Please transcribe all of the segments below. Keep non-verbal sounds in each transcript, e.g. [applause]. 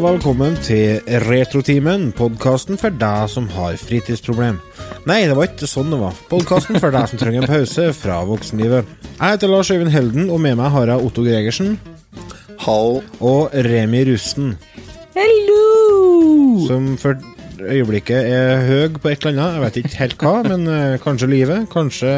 Og velkommen til Retrotimen, podkasten for deg som har fritidsproblem. Nei, det var ikke sånn det var. Podkasten for deg som trenger en pause fra voksenlivet. Jeg heter Lars Øyvind Helden, og med meg har jeg Otto Gregersen Hall. og Remi Rusten. Hello! Som for øyeblikket er høy på et eller annet. Jeg vet ikke helt hva, men eh, kanskje livet. Kanskje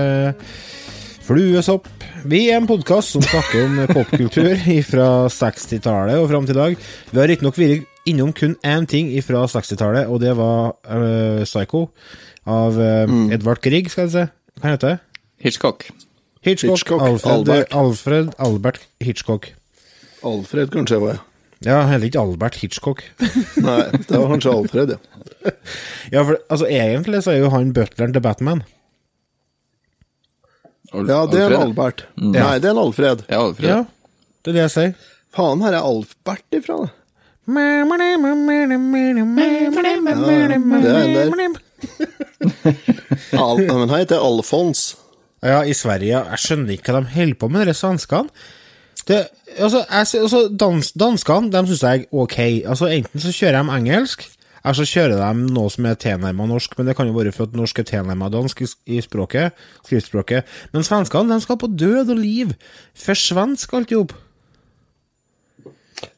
fluesopp. Vi er en podkast som snakker om [laughs] popkultur fra 60-tallet og fram til i dag. Vi har riktignok vært innom kun én ting fra 60-tallet, og det var uh, Psycho av eh, Edvard Grieg, skal jeg si. Hva heter det? Hitchcock. Hitchcock. Hitchcock. Alfred, Albert. Alfred Albert Hitchcock. Alfred, kanskje var jeg. Ja, heller ikke Albert Hitchcock. [laughs] Nei, det var kanskje Alfred, ja. [laughs] Ja, for altså, egentlig så er jo han butleren til Batman. Al- Ja, det er en. Albert. Ja. Nei, det er en Alfred. Ja, Alfred. Ja, det er det jeg sier. Faen, her er Alfbert ifra, Ja, Det er en Al men han heter Alfons. Ja, i Sverige. Jeg skjønner ikke hva de holder på med, de svenskene. Det, altså, jeg, altså, dans, danskene de syns jeg er ok. Altså, Enten så kjører de engelsk, eller så kjører de noe som er tilnærma norsk. Men det kan jo være for at norsk er tilnærma dansk i, språket, skriftspråket. Men svenskene de skal på død og liv. For svensk alt i hop.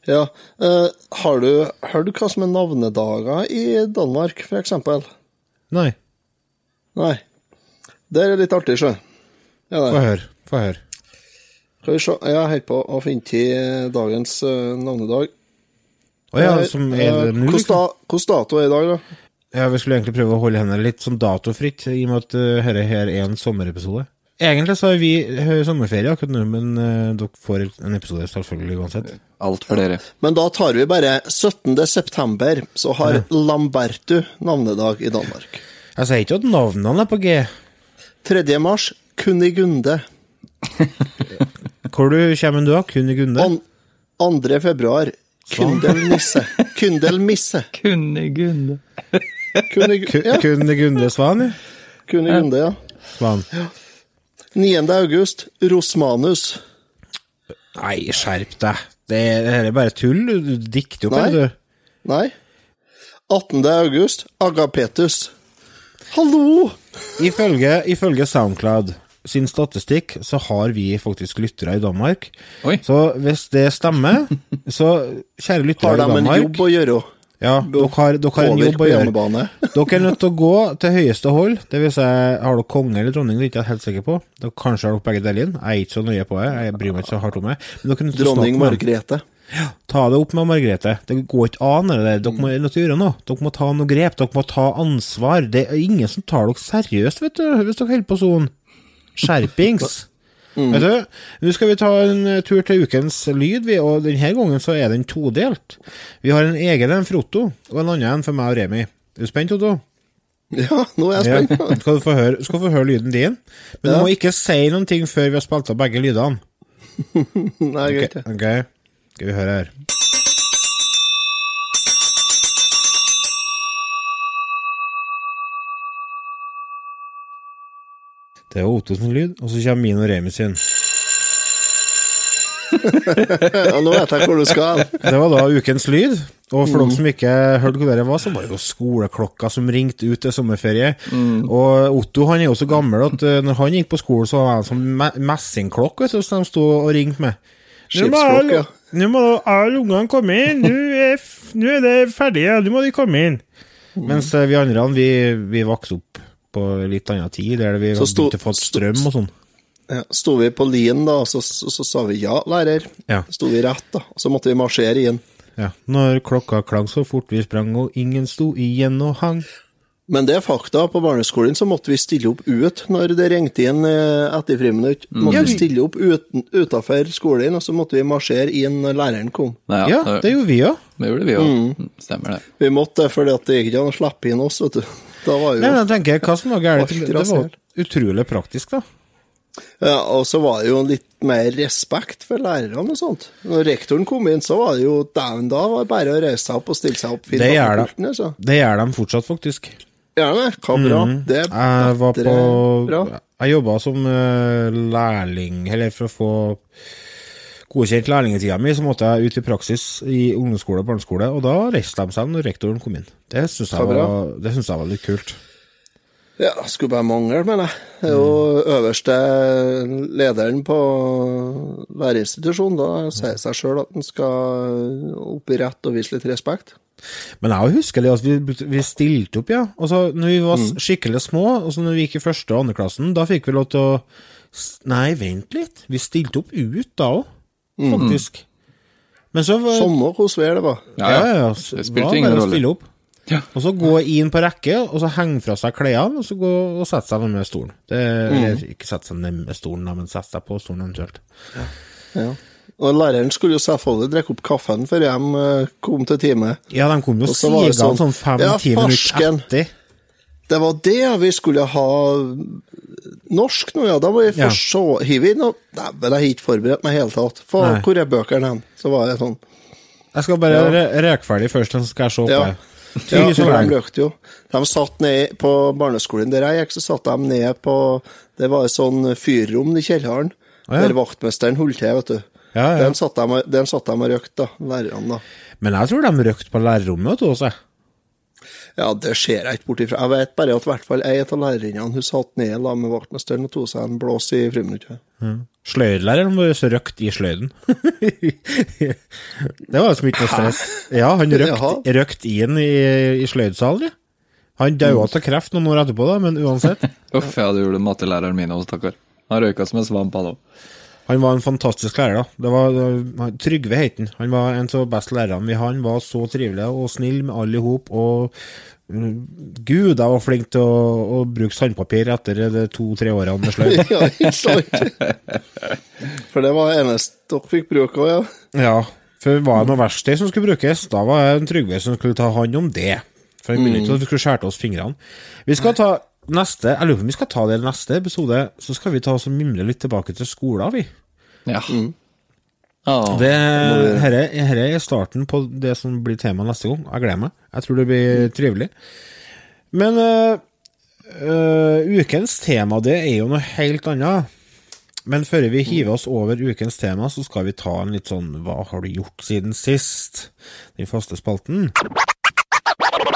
Ja. Uh, har du hørt hva som er navnedager i Danmark, for eksempel? Nei, Nei. Det er litt artig, sjø. Ja, få høre. Få høre. Skal vi se. Jeg holder på å finne til dagens uh, navnedag. Å ja, Eh, som er eh, det nå? Da- dato er i dag, da? Ja, Vi skulle egentlig prøve å holde henne litt sånn datofritt, i og med at uh, dette her er en sommerepisode. Egentlig så har vi høy sommerferie akkurat nå, men uh, dere får en episode selvfølgelig uansett. Alt for dere. Men da tar vi bare 17. september, så har Lambertu navnedag i Danmark. Jeg sier ikke at navnene er på G. 3. mars, Kunigunde. Hvor du kommer du da? Kunigunde? An 2. Kundelnisse. Kundelmisse. Kunnegunde. Kunnegunde Svan, ja. Kunnegunde, ja. Svan. 9. august, Rosmanus. Nei, skjerp deg. Det er, bare tull. Du, du dikter jo bare, du. Nei. 18. august, Agapetus. Hallo! Ifølge, ifølge Soundcloud sin statistikk, så har vi faktisk lyttere i Danmark. Oi. Så hvis det stemmer, [laughs] så kjære lyttere Har de i en Danmark jobb å gjøre? Ja, dere har, dere har en jobb å gjøre. [laughs] Dere er nødt til å gå til høyeste hold. Det vil si, har dere konge eller dronning, det er ikke jeg helt sikker på. Dere kanskje har dere begge deler. Jeg er ikke så nøye på det, jeg bryr meg ikke så hardt om det. Men dere er nødt til Dronning snakke med dem. ja, Ta det opp med Margrethe. Det går ikke an, det der. Dere må nødt til å gjøre noe. Dere må ta noe grep. Dere må ta ansvar. Det er ingen som tar dere seriøst, vet du, hvis dere holder på sånn. Skjerpings. Vet du, nå skal vi ta en eh, tur til ukens lyd, vi, og denne gangen så er den todelt. Vi har en egen en for Otto, og en annen en for meg og Remi. Er du spent, Otto? Ja, nå er jeg Ja. spent. Skal du få høre, skal få høre lyden din. Men du må ikke si noen ting før vi har spilt av begge lydene. [laughs] Nei, greit. Okay, ok. Skal vi høre her. Det var Otto sin lyd, og så kommer min og Remi sin. [laughs] Ja, nå vet jeg hvor du skal. Det var da ukens lyd. Og for dere som ikke hørte hvor det var, så var det jo skoleklokka som ringte ut til sommerferie. Og Otto han er jo så gammel at eh, når han gikk på skolen, så var han me messingklokke som de sto og ringte med. Nå må alle- Nå må alle ungene komme inn. Nå er, nå er det ferdig, nå må de komme inn. Mens eh, vi andre vi, vi vokste opp på litt annen tid, der vi sto- begynte å få strøm og sånn. Ja, Sto vi på lien, da, og så, så, så sa vi ja, lærer. Ja. Sto vi rett, da. Og så måtte vi marsjere inn. ja. Når klokka klang så fort vi sprang, og ingen sto igjen og hang. Men det er fakta. På barneskolen så måtte vi stille opp ut når det ringte inn eh, etter friminutt. Måtte Ja, vi stille opp uten, utenfor skolen, og så måtte vi marsjere inn når læreren kom. Nei, Ja, det, det gjorde vi òg. det gjorde vi òg. Stemmer det. Vi måtte det fordi at det gikk ikke an å slippe inn oss, vet du. Da var Nei, jo men jeg tenker, hva som var galt? Det var utrolig praktisk, da. Ja, og så var det jo litt mer respekt for lærerne og sånt. Når rektoren kom inn, så var det jo dæven, da var det bare å reise seg opp og stille seg opp. Det gjør de. altså. Det gjør de fortsatt, faktisk. Gjør det? Hva bra. Det er Jeg var på bra. Jeg jobba som eh, lærling, eller for å få godkjent lærlingetida mi, så måtte jeg ut i praksis i ungdomsskole og barneskole, og da reiste de seg når rektoren kom inn. Det syns jeg, var- det synes jeg var litt kult. Ja, skulle bare mangle, mener jeg. Det er jo øverste lederen på lærerinstitusjonen. Da sier seg sjøl at en skal opp i rett og vise litt respekt. Men jeg husker det at vi, vi stilte opp, ja. Altså, når vi var skikkelig små, og når vi gikk i første og andre klassen, da fikk vi lov til å Nei, vent litt. Vi stilte opp ut da òg, faktisk. Men så var Sommer hos det var. Ja, ja, ja. Det Det spilte ingen rolle. opp. Ja. Og så gå inn på rekke, og så henge fra seg klærne, og så gå og sette seg ned med stolen. Det, Eller ikke sette seg ned med stolen, men sette seg på stolen eventuelt. Ja. Og læreren skulle jo selvfølgelig drikke opp kaffen før de eh, kom til time. Ja, de kom jo Og så var det sigende sånn, sånn fem-ti ja, minutter etter. Det var det vi skulle ha norsk nå, ja. Da må Ja. først se Hive inn og Dæven, jeg har ikke forberedt meg i hele tatt. For, hvor er bøkene hen? Så var det sånn. Jeg skal bare Ja. re reke ferdig først, så skal jeg se på Ja. her. Ja, de røkte jo. De satt ned på barneskolen der jeg gikk, så satt de ned på Det var et sånn fyrrom i kjelleren, ah, ja. der vaktmesteren holdt til, vet du. Ja, ja. Den satt de, og- røykte, da, lærerne, da. Men jeg tror de røkte på lærerrommet vet du, også. Ja, det ser jeg ikke bort ifra. Jeg vet bare at i hvert fall ei av lærerinnene hun satt ned la med vaktmesteren og tok seg en blås i friminuttet. Sløydlæreren var så røkt i sløyden. [laughs] det var liksom ikke noe stress. Ja, han røkt, røkt inn i, i sløydsalen, ja. Han daua av kreft noen år etterpå, da, men uansett. [laughs] Uff, ja, det gjorde mattelæreren min òg, stakkar. Han røyka som en svamp, han òg. Han var en fantastisk lærer, da. Det var, Trygve het han. Han var en av de beste lærerne vi. Han var så trivelig og snill med alle i hop. Og mm, gud, jeg var flink til å, å bruke sandpapir etter de to-tre årene med sløyd. [laughs] ja, ikke sant? For det var eneste dere fikk bruke òg, ja. Ja, for var det noe verktøy som skulle brukes, da var det Trygve som skulle ta hånd om det. For han ville ikke at vi skulle skjære oss fingrene. Vi skal ta neste, jeg lurer på om vi skal ta det i neste episode, så skal vi ta oss og mimre litt tilbake til skolen, vi. Ja. Ah, Det, herre, herre er starten på det som blir tema neste gang. Jeg gleder meg. Jeg tror det blir trivelig. Men øh, øh, ukens tema, det er jo noe helt annet. Men før vi hiver oss over ukens tema, så skal vi ta en litt sånn Hva har du gjort siden sist? Den faste spalten.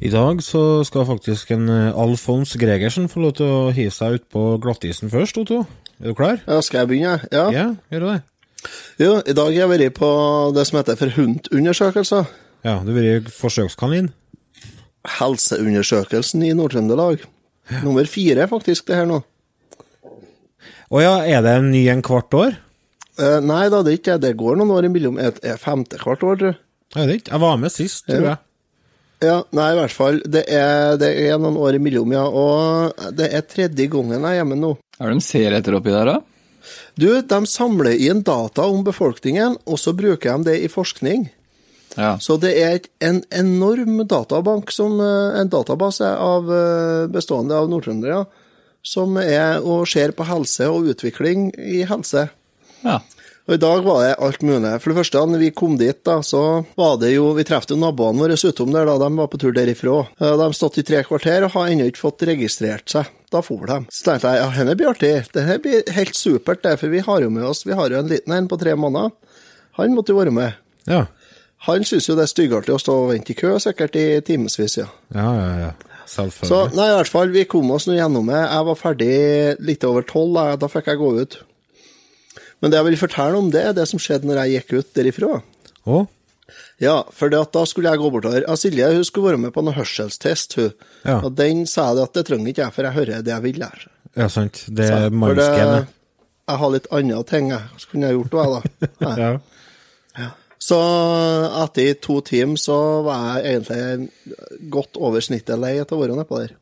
I dag så skal faktisk en øh, Alfons Gregersen få lov til å hive seg ut på glattisen først, Otto. Er du klar? Ja, skal jeg begynne? Ja. Ja, gjør du det? Jo, i dag har jeg vært på det som heter for HUNT-undersøkelser. Ja, du har vært forsøkskanin. Helseundersøkelsen i Nord-Trøndelag. Nummer fire, faktisk, det her nå. Å ja, er det en ny en hvert år? Eh, nei da, det er ikke det. Det går noen år imellom. Er femte hvert år, tror jeg. Jeg vet ikke. Jeg var med sist, tror Ja. jeg. Ja, nei, i hvert fall. Det er, det er noen år imellom, ja. Og det er tredje gangen jeg er hjemme nå. Er det de ser etter oppi der, da? Du, de samler inn data om befolkningen, og så bruker de det i forskning. Ja. Så det er en enorm databank, som, eh, en database av, eh, bestående av nordtrøndere, som er og ser på helse og utvikling i helse. ja. Og I dag var det alt mulig. For det første, når vi kom dit, da, så var det jo Vi traff jo naboene våre utom der, da. De var på tur derifra. Eh, De stått i tre kvarter og har ennå ikke fått registrert seg. Da for de. Så tenkte jeg ja, dette blir artig. Dette blir helt supert, det. For vi har jo med oss Vi har jo en liten en på tre måneder. Han måtte jo være med. Ja. Han syns jo det er styggartig å stå og vente i kø, sikkert i timevis, ja. Ja, ja, ja. Selvfølgelig. Så nei, i hvert fall, vi kom oss nå gjennom det. Jeg var ferdig litt over tolv, da. da fikk jeg gå ut. Men det jeg vil fortelle om det, er det som skjedde når jeg gikk ut derifra. Å? Ja, for det at da skulle jeg gå bortover. Ja, Silje hun skulle være med på noen hørselstest, hun. Ja. Og den sa jeg at det trenger ikke jeg, for jeg hører det jeg vil her. Ja, sant. Det er mannsgenet. jeg har litt andre ting jeg så kunne jeg gjort òg, da. [laughs] ja. Ja. Så etter to timer så var jeg egentlig godt over snittet lei etter å være nedpå der.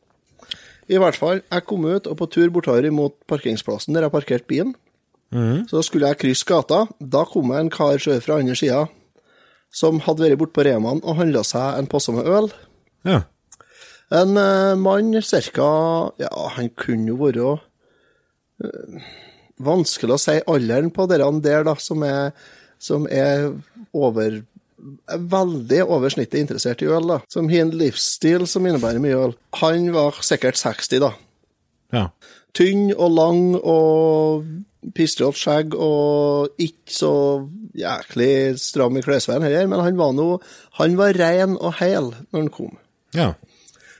I hvert fall, jeg kom ut og på tur bortover mot parkeringsplassen der jeg parkerte bilen. Så skulle jeg krysse gata. Da kom jeg en kar fra andre sida som hadde vært borte på Remaen og handla seg en posse med øl. Ja. En uh, mann ca. Ja, han kunne jo være uh, Vanskelig å si alderen på dere der, da, som er, som er over er veldig over snittet interessert i øl, da. Som har en livsstil som innebærer mye øl. Han var sikkert 60, da. ja. Tynn og lang og pistrete skjegg og ikke så jæklig stram i klesveien heller, men han var nå Han var ren og hel når han kom. Ja.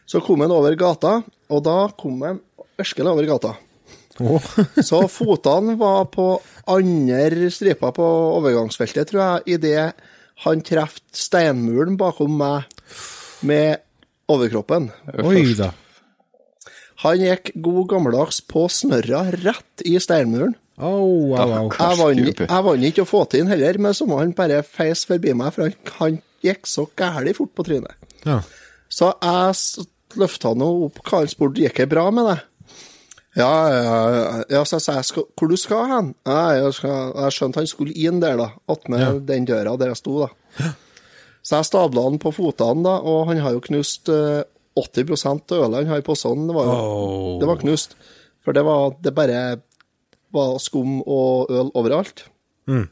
Så kom han over gata, og da kom han ørskelig over gata. Oh. [laughs] Så fotene var på andre striper på overgangsfeltet, tror jeg, idet han traff steinmuren bakom meg med overkroppen. Oi da. Han gikk god gammeldags på snørra rett i steinmuren. Oh, wow, wow. Jeg vant, jeg ikke å få til den heller, men så må han bare feis forbi meg, for han, han gikk så gæli fort på trynet. Ja. Så jeg løfta nå opp karen spurte gikk det bra med deg. Ja, ja, ja, så sa jeg skal, hvor du skal hen? Ja, jeg, skal, jeg skjønte han skulle inn der, da, attmed den døra der jeg sto, da. Så jeg stabla han på fotene, da, og han har jo knust eh, 80 av ølene her i posen. Det var, oh. Det var knust. For det var det bare var skum og øl overalt. Mm.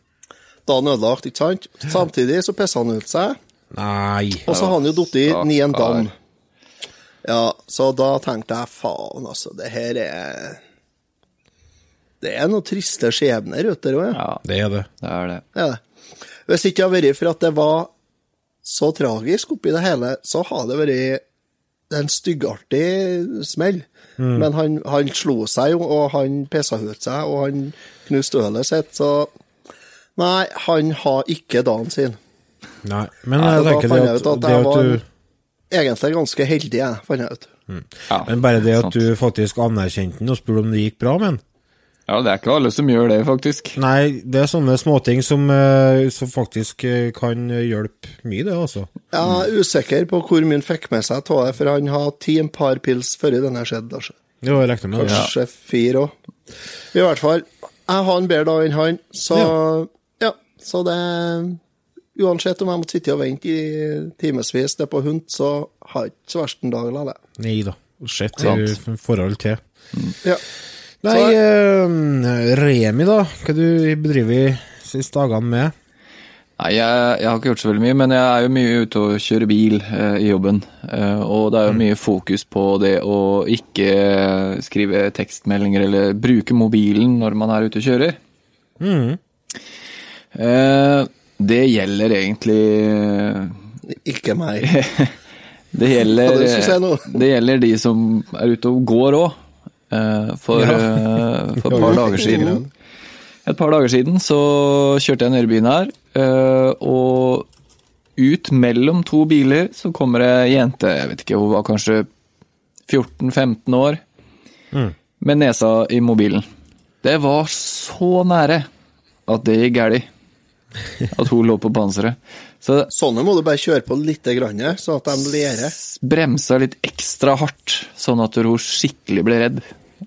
Da han ødelagt, ikke sant? Samtidig så pissa han ut seg. Nei. Og så har han jo falt i Stakkar. i en dam. Ja, så da tenkte jeg faen, altså, det her er Det er noen triste skjebner ute der òg, ja. Ja, Det er det. det er det. Det er. Hvis ikke det hadde vært for at det var så tragisk oppi det hele, så hadde det vært en styggartig smell. Men han, han slo seg jo, og han pissa ut seg, og han knuste ølet sitt, så Nei, han har ikke dagen sin. Nei. Men jeg, jeg tenker det at, ut at det at var du egentlig ganske heldig, jeg, fant jeg ut. Ja, Men bare det at sant. du faktisk anerkjente den og spurte om det gikk bra med den Ja, det er ikke alle som gjør det, faktisk. Nei, det er sånne småting som, eh, som faktisk eh, kan hjelpe mye, det, altså. Jeg er usikker på hvor mye han fikk med seg av det, for han har ti en par pils før denne skjedde. Altså. Jo, jeg regner med det. Kanskje fire òg. I hvert fall. Jeg har en bedre dag enn han, så ja. Så det Uansett om jeg måtte sitte og vente i timevis på hund, så har jeg ikke så verst en dag av det. Nei da. Sett i forhold til. Ja. Nei, eh, Remi, da. Hva du bedriver siste dagene med? Nei, jeg, jeg har ikke gjort så veldig mye, men jeg er jo mye ute og kjører bil eh, i jobben. Eh, og det er jo mye fokus på det å ikke skrive tekstmeldinger eller bruke mobilen når man er ute og kjører. Eh, det gjelder egentlig Ikke meg. [laughs] Det gjelder, er det du det gjelder de som er ute og går òg. For, ja. for et par dager siden Et par dager siden så kjørte jeg ned i byen her, eh, og ut mellom to biler så kommer det ei jente, jeg vet ikke, hun var kanskje 14-15 år, med nesa i mobilen. Det var så nære at det gikk galt. At hun lå på panseret. Så Sånne må du bare kjøre på litt, sånn at de lærer. bremsa litt ekstra hardt, sånn at hun skikkelig ble redd.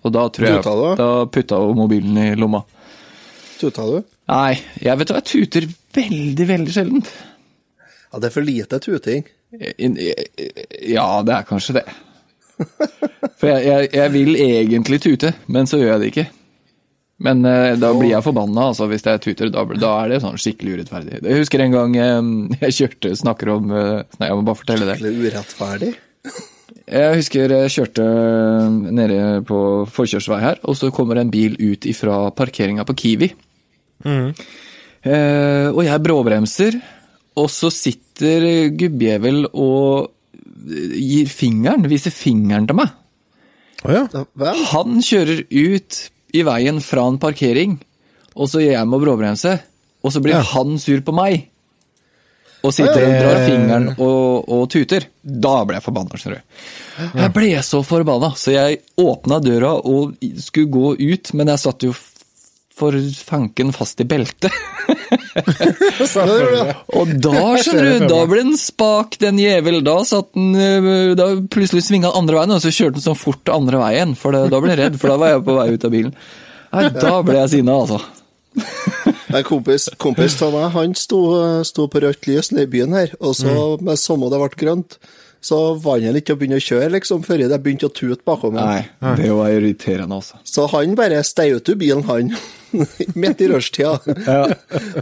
Og da tror jeg Tuta du? Da putta hun mobilen i lomma. Tuta du? Nei, jeg vet hva, jeg tuter veldig, veldig sjeldent. Ja, det er for lite tuting. Ja, det er kanskje det. For jeg, jeg, jeg vil egentlig tute, men så gjør jeg det ikke. Men eh, da blir jeg forbanna, altså, hvis jeg tuter. Da, da er det sånn skikkelig urettferdig. Jeg husker en gang eh, [laughs] jeg kjørte snakker om eh, Nei, jeg må bare fortelle det. Skikkelig urettferdig. Jeg husker jeg kjørte nede på forkjørsvei her, og så kommer en bil ut ifra parkeringa på Kiwi. Eh, og jeg bråbremser, og så sitter gubbjævel og gir fingeren, viser fingeren til meg. Oh, ja. Ja. Han kjører ut i veien fra en parkering, og så gjør jeg meg å bråbremse, og så blir Ja. han sur på meg. Og sitter og drar fingeren og, og tuter. Da ble jeg forbanna, skjønner du. Jeg ble så forbanna, så jeg åpna døra og skulle gå ut, men jeg satt jo for fanken fast i beltet. [laughs] Og da, skjønner du, da ble den spak, den jævel. Da satt den øh, Da plutselig svinga andre veien, og så kjørte den sånn fort andre veien. For da ble jeg redd, for da var jeg på vei ut av bilen. Nei, da ble jeg sinna, altså. [laughs] En kompis, kompis av meg, han sto, sto på rødt lys nede i byen her, og så Mm. med samme det ble grønt, så vant han ikke å begynne å kjøre, liksom, før det begynte å tute bakom ham. Nei, det var irriterende, altså. Så han bare steg ut bilen, han, [laughs] midt i rushtida.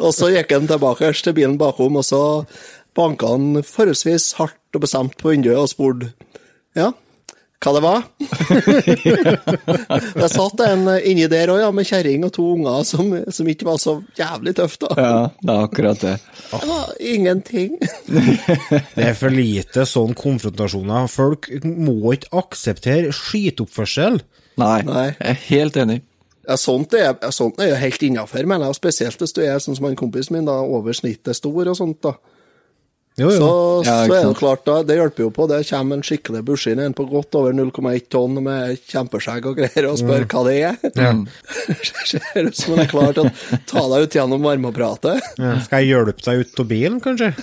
og så gikk han tilbake til bilen bakom, og så banka han forholdsvis hardt og bestemt på vinduet og spurte ja, hva det var. [laughs] det satt en inni der òg, ja, med kjerring og to unger som, som ikke var så jævlig tøft, da. Ja, det er akkurat det. Det var ingenting. [laughs] Det er for lite sånn konfrontasjoner. Folk må ikke akseptere skitoppførsel. Nei, Nei. jeg er helt enig. Ja, sånt, er, sånt er jo helt innafor, mener jeg, og spesielt hvis du er sånn som han kompisen min, da, over snittet stor og sånt, da. Jo, jo. Så, Ja, så er det klart, da, det hjelper jo på. Det kommer en skikkelig bussin en på godt over 0,1 tonn med kjempeskjegg og greier og spør hva det er. [laughs] Ser ut som han er klar til å ta deg ut gjennom varmeapparatet. Ja. Skal jeg hjelpe deg ut av bilen, kanskje? [laughs]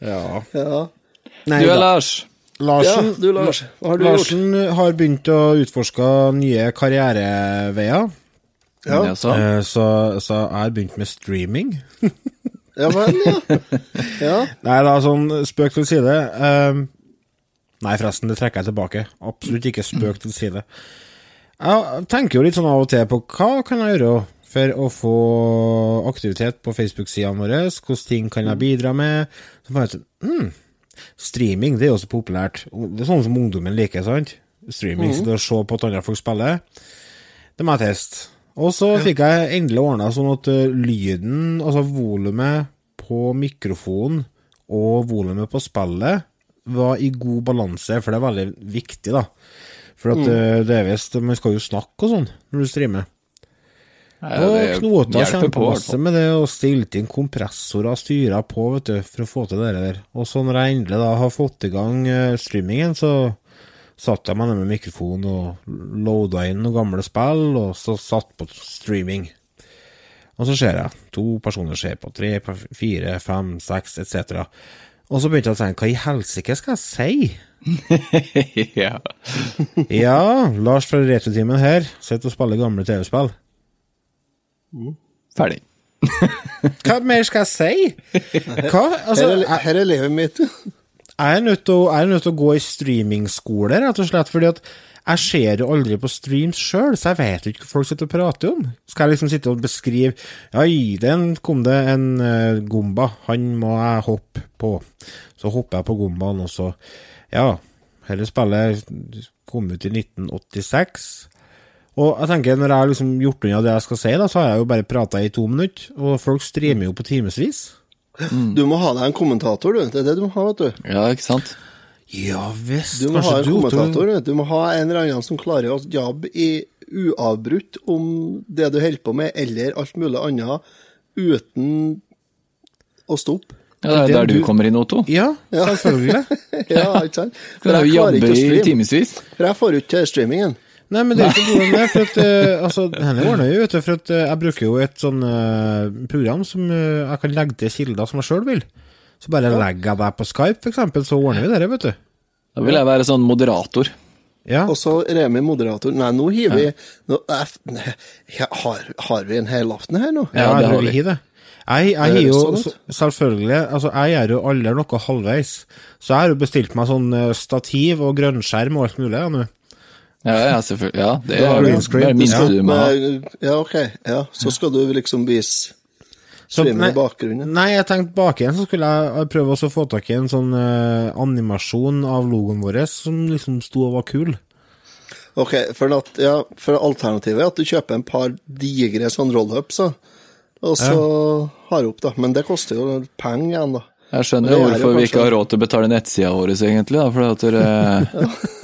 ja. Ja. Nei Du er Lars? ja, Larsen, du Lars, hva har du gjort? Larsen har begynt å utforske nye karriereveier. Ja? Eh, Så, så jeg har begynt med streaming. [laughs] ja vel, ja. ja. Nei da, sånn spøk til side. Um, nei, forresten, det trekker jeg tilbake. Absolutt ikke spøk til side. Jeg tenker jo litt sånn av og til på hva kan jeg gjøre for å få aktivitet på Facebook-sidene våre, hvordan ting kan jeg bidra med. Så fant jeg ut hm, streaming det er jo også populært. Det er sånn som ungdommen liker, sant? Streaming, så det å se på at andre folk spiller. Det må jeg teste. Og så fikk jeg endelig ordna sånn at eh, lyden, altså volumet på mikrofonen og volumet på spillet var i god balanse, for det er veldig viktig, da. For at mm. det er visst Man skal jo snakke og sånn når du streamer. Nei, Og knota kjempemasse med det, og stilte inn kompressorer og styra på, vet du, for å få til det der. Og så når jeg endelig da har fått i gang eh, streamingen, så satt jeg meg ned med mikrofon og loada inn noen gamle spill, og så satt på streaming. Og så ser jeg, to personer ser på, tre, fire, fem, seks, etc. Og så begynte jeg å tenke, hva i helsike skal jeg si? [laughs] ja. Ja, Lars fra Retrotimen her, sitter og spiller gamle TV-spill. Ferdig. Hva mer skal jeg si? [laughs] Hva? Altså, Her er, her er livet mitt. Jeg er nødt til å, nødt til å gå i streamingskole, rett og slett, fordi at jeg ser jo aldri på streams sjøl, så jeg vet ikke hva folk sitter og prater om. Skal jeg liksom sitte og beskrive Ja, i den kom det en uh, gomba, han må jeg hoppe på. Så hopper jeg på gombaen, og så Ja, hele spillet kom ut i 1986. Og jeg tenker, når jeg har liksom gjort unna det jeg skal si, da, så har jeg jo bare prata i to minutter, og folk streamer jo på timevis. Du må ha deg en kommentator, du. Det er det du må ha, vet du. Ja, ikke sant? Ja visst, Du må ha en du kommentator. Du Du må ha en eller annen som klarer å jobbe i uavbrutt om det du holder på med, eller alt mulig annet, uten å stoppe. Ja, det er der du du- kommer inn, Otto. Ja, selvfølgelig. [laughs] Ja, ikke sant? Du For jeg klarer ikke å i streame. For jeg får ikke til streamingen. Nei, men det er ikke noe med, for at uh, altså, Denne ordner jeg, vet du, for at uh, jeg bruker jo et sånn uh, program som jeg kan legge til kilder som jeg sjøl vil. Så bare legger jeg deg på Skype, eksempel, så ordner vi det, vet du. Da vil jeg være sånn moderator. Ja. Og så Remi moderator. Nei, nå hiver vi nå, jeg- nei, har, har vi en helaften her nå? Ja, Ja, det har vi vi. det. Jeg, jeg har jo sånn? så- selvfølgelig Altså, jeg gjør jo aldri noe halvveis. Så jeg har jo bestilt meg sånn stativ og grønnskjerm og alt mulig, ja, nå. Ja, ja, selvfølgelig. Ja, det er green screen. Ja. Men, ja, ok. Ja, så skal du liksom vise Så, nei, i bakgrunnen. nei, jeg tenkte bak igjen, så skulle jeg prøve også å få tak i en sånn uh, animasjon av logoen vår som liksom sto og var kul. Ok, for, at, ja, for alternativet er at du kjøper en par digre sånn roll-ups, og så har du opp, da. Men det koster jo penger igjen, da. Jeg skjønner jo hvorfor vi ikke har råd til å betale nettsida vår, egentlig. Da, for at dere,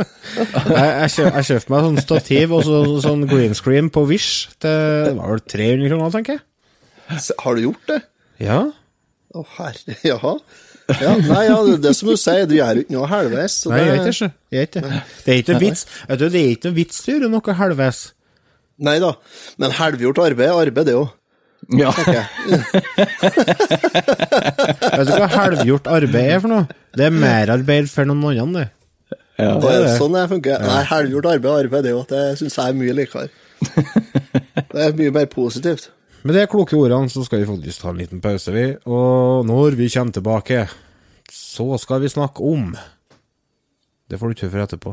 [laughs] Jeg, jeg, kjøp, kjøpte meg sånn stativ og så, sånn green screen på Wish. Det var vel 300 kroner, tenker jeg. Har du gjort det? Ja. Å, herre, jaha. Ja, nei, ja, det er det som du sier, du gjør jo ikke noe halvveis. Nei, jeg gjør ikke det. Jeg vet ikke det. Det er ikke noe vits. Vet du, det er ikke noe vits å gjøre noe halvveis. Nei da, men halvgjort arbeid er arbeid, det òg. Ja. [laughs] Vet du hva halvgjort arbeid er for noe? Det er merarbeid for noen andre, det. ja. Det er det. sånn det funker. Nei, halvgjort arbeid er arbeid, det òg. Det syns jeg er mye likere. [laughs] Det er mye mer positivt. Med de kloke ordene så skal vi faktisk ta en liten pause, vi. Og når vi kommer tilbake, så skal vi snakke om Det får du tøffe etterpå.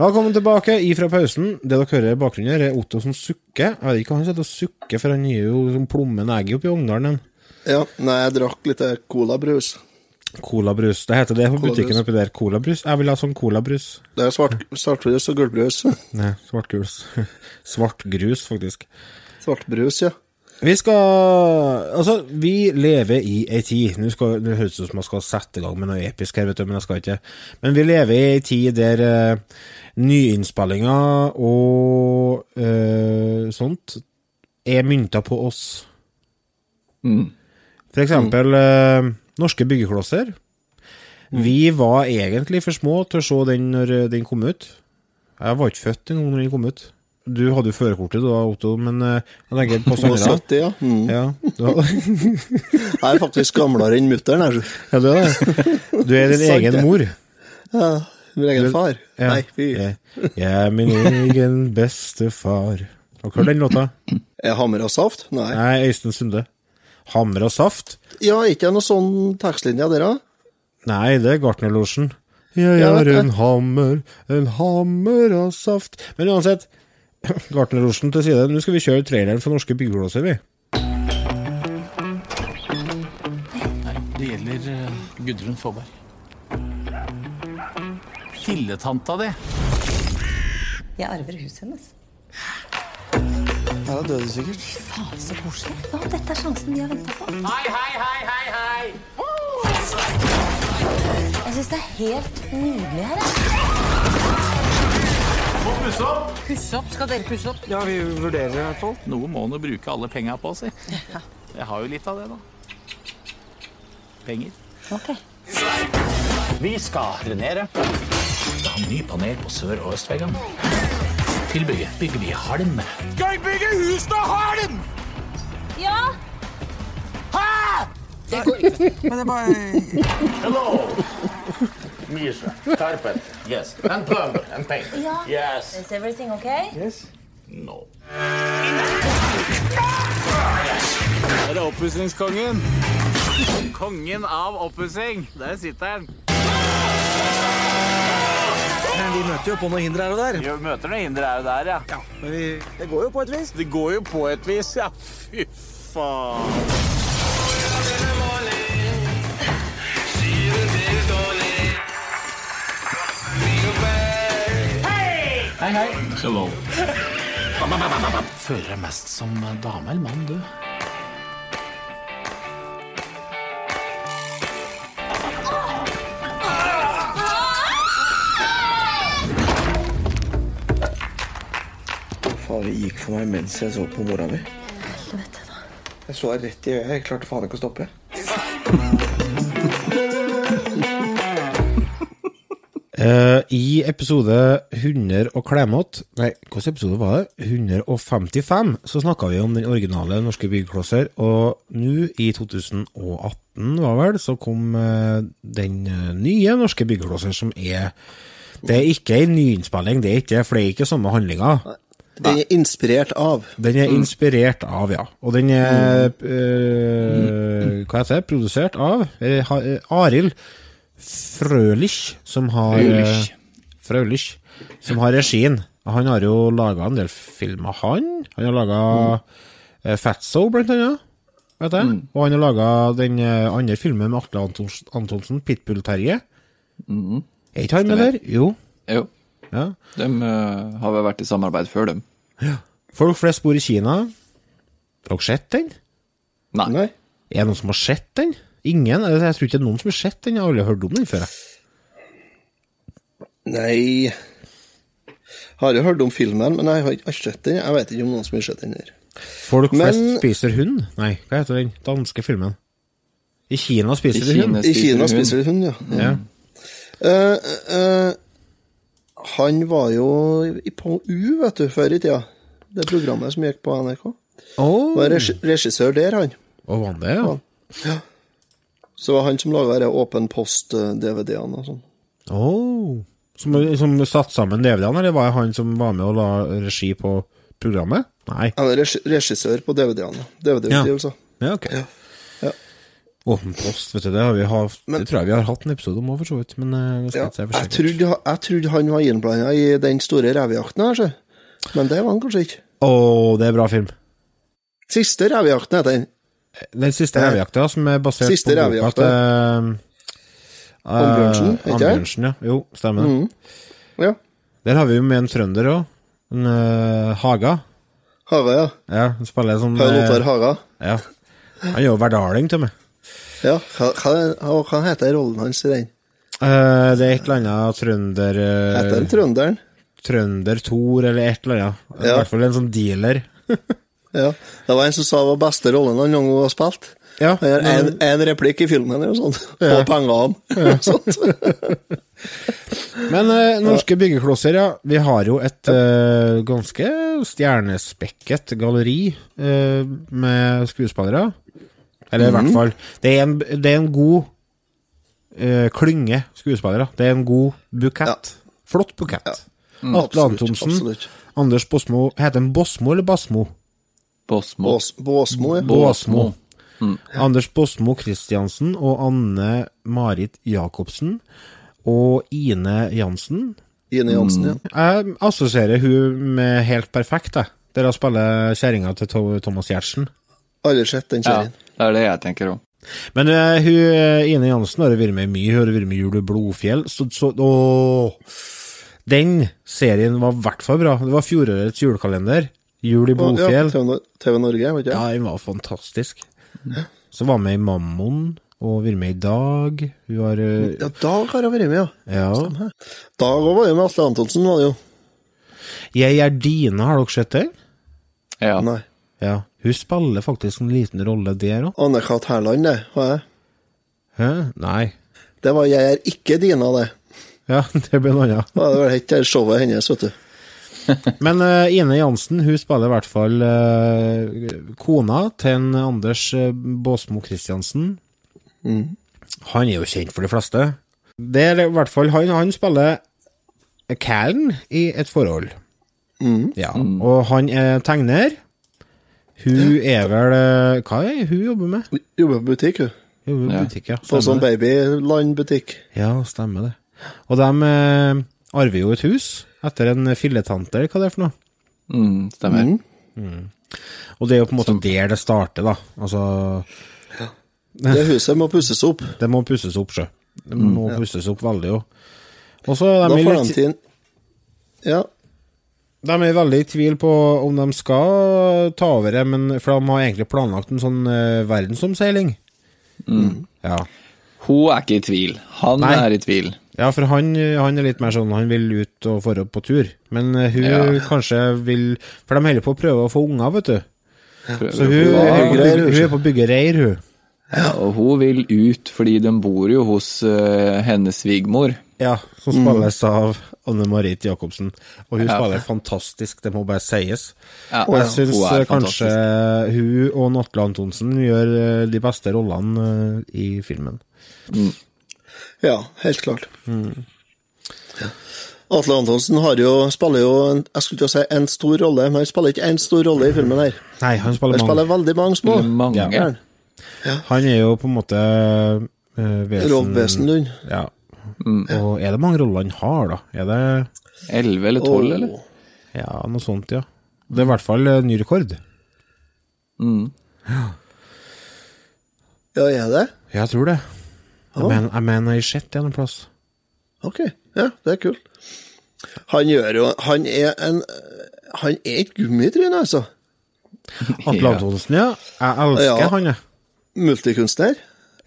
Velkommen tilbake ifra pausen. Det dere hører i bakgrunnen, her er Otto som sukker. Jeg vet ikke hva han sitter og sukker, for han gir jo som plommen egg oppi Ongdalen. Ja, nei, jeg drakk litt colabrus. Colabrus. Det heter det på butikken oppi der. Colabrus. Jeg vil ha sånn colabrus. Det er svart, svartbrus og gulbrus. Nei, svartgrus. [laughs] Svartgrus, faktisk. Svartbrus, ja. Vi skal Altså, vi lever i ei tid Nå skal det høres ut som man skal sette i gang med noe episk her, vet du, men jeg skal ikke. Men vi lever i ei tid der uh, nyinnspillinger og uh, sånt er mynta på oss. For eksempel uh, norske byggeklosser. Vi var egentlig for små til å se den når eh, den kom ut. Jeg var ikke født engang når den kom ut. Du hadde jo førerkortet da, Otto, men eh, jeg legger på Og 70, ja. Mm. Ja, har- [laughs] Jeg er faktisk gamlere enn mutter'n, jeg. ja, du er det. Du er din [laughs] egen det. mor. Ja, min egen far. Ja. Nei, fy. Jeg, jeg er min egen beste far. Har du hørt den låta? Er hammer og saft? Nei. Nei, Øystein Sunde. Hammer og saft? Ja, ikke det noe sånn tekstlinje der, da? Nei, det er Gartnerlosjen. Jeg er en hammer, en hammer av saft Men uansett, [laughs] Gartnerlosjen til side. Nå skal vi kjøre traileren for norske byggeklosser, vi. Det gjelder eh, Gudrun Fåberg. Filletanta di. Jeg arver huset hennes. Ja, døde sikkert. Fy Faen, så koselig. Ja, dette er sjansen vi har venta på. Hei, hei, hei, hei, hei! Jeg syns det er helt nydelig her. jeg. Pusse opp! Pusse opp? Skal dere pusse opp? Ja, vi vurderer det i hvert fall. Noe må nå bruke alle penga på, si. [laughs] Jeg har jo litt av det, da. Penger. Ok. Vi skal drenere. Ha ny panel på sør- og østveggene. Til bygget bygger vi halm. Skal vi bygge hus av halm? Ja! Hæ! Det går ikke. [laughs] Hello! Misha, carpet, yes. And plumber, and paint. Ja. Yes. Is everything okay? Yes. No. Er det oppussingskongen? Kongen av oppussing. Der sitter han. Men vi møter jo på noen hinder her og der. Vi møter noen hindre her og der, ja. Men vi, det går jo på et vis. Det går jo på et vis, ja. Fy faen. Hei, hei. Hello. Føler deg mest som dame eller mann, du? Faen, det gikk for meg mens jeg så på mora mi. Helvete, da. Jeg så henne rett i øyet. Jeg klarte faen ikke å stoppe. Eh, I episode 100 og klemott Nei, hvilken episode var det? 155, så snakka vi om den originale norske byggeklosser. Og nå, i 2018 var vel, så kom uh, den eh, nye norske byggeklosser, som er Det er ikke en nyinnspilling, det er ikke, for det er ikke samme handlinga. Den er inspirert av. Den er inspirert av, ja. Og den er uh, Hva heter det? Produsert av Arild Frølich, som har Frølich. eh, Frølich, som har regien. Han har jo laga en del filmer, han. Han har laga mm. Fatso, blant annet. Vet jeg. Og han har laga den eh, andre filmen med Atle Antonsen, Pitbull-Terje. Er ikke han med der? Jo. Jo. Ja. De uh, har vel vært i samarbeid før, dem. Folk flest bor i Kina. Har dere sett den? Nei. Nei. Er det noen som har sett den? Ingen? Jeg tror ikke det er noen som har sett den. Jeg har aldri hørt om den før. Nei Har jo hørt om filmen, men jeg har ikke sett den. Jeg vet ikke om noen som har sett den her. Folk Men- flest spiser hund? Nei, hva heter den danske filmen? I Kina spiser de hund. I Kina spiser spiser de hund, ja. Ja. Uh, uh, han var jo på U, vet du, før i tida. Det programmet som gikk på NRK. Oh. Var regissør der, han. og var han det, ja? ja? Så det var han som laga Åpen post-DVD-ene og sånn. Oh. Som, som satte sammen DVD-ene, eller var det han som var med og la regi på programmet? Nei. Han er regissør på DVD-ene. DVD-utgivelser. Ja, ok. Ja. Åpen post, vet du, det, har vi hatt, Men- det tror jeg vi har hatt en episode om òg, for så vidt. Men eh, det skal Ja, ikke si jeg, trodde, jeg trodde han var innblanda i den store revejakten her, så. men det var han kanskje ikke. Å, det er bra film. Siste revejakten heter den. Den siste revejakta, som er basert Siste på boka til uh, Ambjørnsen, ikke det? Ambjørnsen, ja. Jo, stemmer det. Ja. Der har vi jo med en trønder òg. En uh, Haga. Haga, ja. Ja, han spiller sånn Per Lothar Haga. Ja. Han jo verdaling til meg. Ja, hva, hva, hva, heter rollen hans i den? Uh, det er et eller annet trønder Uh, Heter han Trønderen? Trønder-Tor, eller et eller annet. Ja. I hvert fall en sånn dealer. [laughs] Ja. Det var en som sa det var beste rollen han noen gang har spilt. Ja, men- en, en replikk i filmen eller sånt. Ja. Og pengene. [laughs] Sånt. Men eh, norske byggeklosser, ja. Vi har jo et eh, ganske stjernespekket galleri eh, med skuespillere. Eller i Mhm. hvert fall Det er en, det er en god eh, klynge skuespillere. Det er en god bukett. Flott bukett. Atle Absolutt, Antonsen. absolutt. Anders Bosmo Heter han Bosmo eller Basmo? Båsmo. Bås, Båsmo, ja. Båsmo. Anders Båsmo Christiansen og Anne Marit Jacobsen og Ine Jansen. Ine Jansen, ja. Jeg assosierer hun med helt perfekt, jeg. Der hun spiller kjerringa til Thomas Giertsen. Aldri sett den Ja, det er det jeg tenker òg. Men uh, hun, eh, Ine Jansen har vært med i mye. Hun har vært med i Jul og Blodfjell. Så, så å, Den serien var i hvert fall bra. Det var fjorårets julekalender. Jul i Ja, Blodfjell. TV, TV Norge, vet du. Ja, den var fantastisk. Så var hun med i Mammon, og vært med i Dag. Hun har eh, Ja, Dag har hun vært med, ja. Ja. Dag òg var jo med Asle Antonsen, var det jo. Jeg er Dine, har dere sett den? Ja. Nei. Ja. Hun spiller faktisk en liten rolle der òg. Anne-Kat. Hærland, det. Har jeg. Hæ? Nei. Det var 'Jeg er ikke Dina', det. Ja, [laughs] det blir noe annet. Det var helt det showet hennes, vet du. [laughs] Men uh, Ine Jansen hun spiller i hvert fall uh, kona til en Anders uh, Båsmo Christiansen. Han er jo kjent for de fleste. Det er i hvert fall han, han spiller Callen i et forhold. Ja, og han er tegner. Hun er vel eh, Hva er hun jobber med? Jobber på butikk, hun. Jobber på Ja. butikk, ja. På sånn babyland-butikk. Ja, stemmer det. Og de eh, arver jo et hus etter en filletante, eller hva det er for noe. Mm, stemmer. Og det er jo på en måte der det starter, da. Altså, Det huset må pusses opp. det må pusses opp, sjø. Det må pusses opp veldig, jo. Og så er de, litt, til Ja. de er veldig i tvil på om de skal ta over det, men, for de har egentlig planlagt en sånn uh, verdensomseiling. Ja. Hun er ikke i tvil. Han Nei. er i tvil. Ja, for han, han er litt mer sånn Han vil ut og dra på tur. Men eh, hun Ja. kanskje vil For de holder på å prøve å få unger, vet du. Ja. Så hun, hun, er på reir, hun er på å bygge reir, hun. Ja, og hun vil ut fordi de bor jo hos uh, hennes svigermor. Ja, som spilles av Anne Marit Jacobsen. Og hun Ja. spiller fantastisk, det må bare sies. Ja, Og jeg syns eh, kanskje hun og Natle Antonsen gjør de beste rollene i filmen. Ja, helt klart. Atle Antonsen har jo, spiller jo en, jeg skulle til å si en stor rolle, men han spiller ikke en stor rolle i filmen her. Nei, han spiller Han mange. veldig mange små. Mange. Ja. Ja. Han er jo på en måte uh, vesen Wesenlund. Ja. Og er det mange roller han har, da? Er det Elleve eller tolv, eller? Ja, noe sånt, ja. Det er i hvert fall eh, ny rekord. Mm. Ja, er det? Jeg tror det. Jeg mener jeg sett det en plass. Ok, ja, det er kult. Han gjør jo Han er en Han er et gummitryne, altså. [laughs] Atle. Antonsen, ja. Jeg elsker Ja. han, jeg. multikunstner.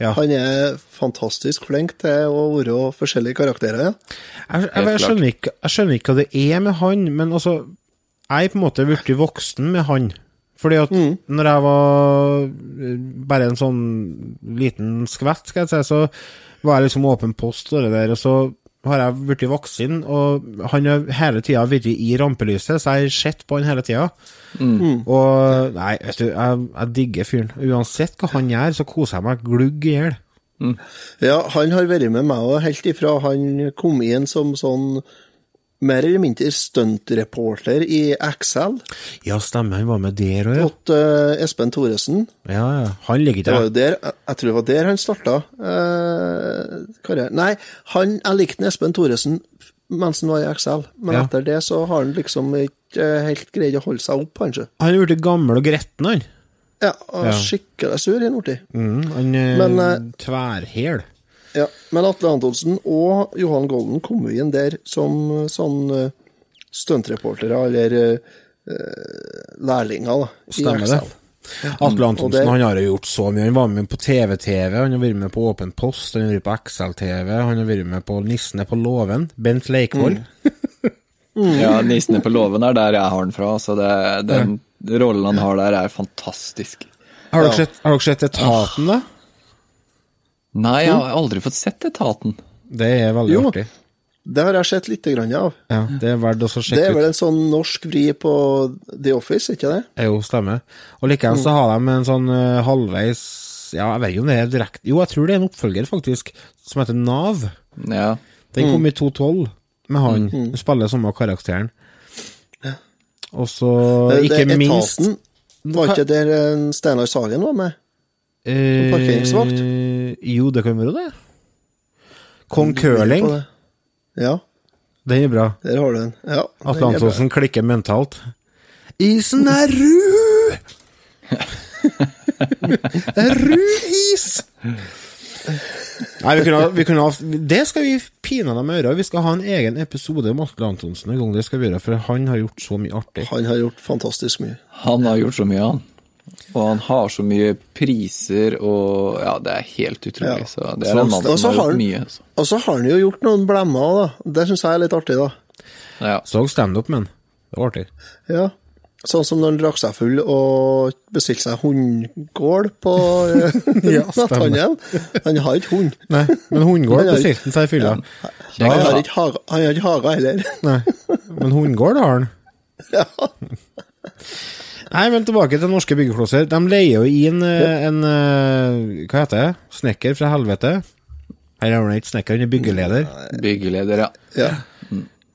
Ja. Han er fantastisk flink til å være forskjellige karakterer. Ja. Jeg, jeg, jeg, skjønner ikke, jeg skjønner ikke hva det er med han, men altså Jeg er på en måte blitt voksen med han. Fordi at når jeg var eh, bare en sånn liten skvett, skal jeg si, så var jeg liksom åpen post og det der, og så har jeg blitt voksen, og han har hele tida vært i rampelyset, så jeg har sett på han hele tida. Og Nei, vet du, jeg, jeg digger fyren. Uansett hva han gjør, så koser jeg meg glugg i hjel. ja, han har vært med meg òg, helt ifra han kom inn som sånn mer eller mindre stuntreporter i Excel Ja, stemmer, han var med der òg, ja. åt uh, Espen Thoresen. ja. Ja, Han ligger Det var der, jeg- tror det var der han starta eh, karrieren. Nei, han, jeg likte Espen Thoresen mens han var i Excel, men Ja. etter det så har han liksom ikke eh, helt greid å holde seg opp, kanskje. Han er blitt gammel og gretten, han. Ja, og Ja. skikkelig sur i Nordtid. Mm, han er Men, eh, tverrhæl. Ja, men Atle Antonsen og Johan Golden kom jo inn der som sånn uh, stuntreportere, eller eh, eh, lærlinger, da, Stemmer det. Atle Antonsen han har jo gjort så mye. Han var med på TV-TV, han har vært med på Åpen post, han har vært på XL-TV, han har vært med på Nissene på låven. Bent Leikvoll. [laughs] Ja, 'Nissene på låven' er der jeg har den fra, så det, den rollen han har der, er fantastisk. Har, dere Ja. sett, har dere sett Etaten, da? Nei, jeg har aldri fått sett Etaten. Det er veldig Jo. artig. Det har jeg sett litt grann av. Ja, det er verdt å så Det er vel en sånn norsk vri på The Office, ikke det? Det jo stemmer. Og likevel så har de en sånn eh, halvveis Ja, jeg vet ikke om det er direkte Jo, jeg tror det er en oppfølger, faktisk, som heter Nav. Ja. Den kom i 2012 med han. Mm. Han spiller samme karakteren. Og så, ikke minst Etaten, var ikke der eh, Steinar Sagen var med? Eh, parkeringsvakt? Jo, det kan være det. Kong Curling. Ja, den er bra. der har du den. Ja, Atle. Antonsen klikker mentalt. Isen er rød! det er rød is! Nei, vi kunne, vi kunne ha Det skal vi pinadø gjøre. Vi skal ha en egen episode om Atle Antonsen en gang. Det skal vi gjøre, for han har gjort så mye artig. Han har gjort fantastisk mye. Han har gjort så mye, han. Og han har så mye priser, og ja, det er helt utrolig. Ja. Så det er en mann som har har gjort mye. altså. Så. Og så har han jo gjort noen blemmer da. Det syns jeg er litt artig, da. Ja. Så standup, men det var artig. Ja. Sånn som når han drakk seg full og bestilte seg hundegård på [laughs] eh, Ja, netthandelen. Han har ikke hund. Nei, men hundegård Han bestilte han seg i fylla. Han har ikke hage, han har ikke hage heller. Nei, men hundegård har han. Nei, men tilbake til norske byggeklosser. De leier jo inn eh, en eh, Hva heter det? Snekker fra helvete. Eller han det ikke snekker, han er byggeleder. Byggeleder, ja. Ja.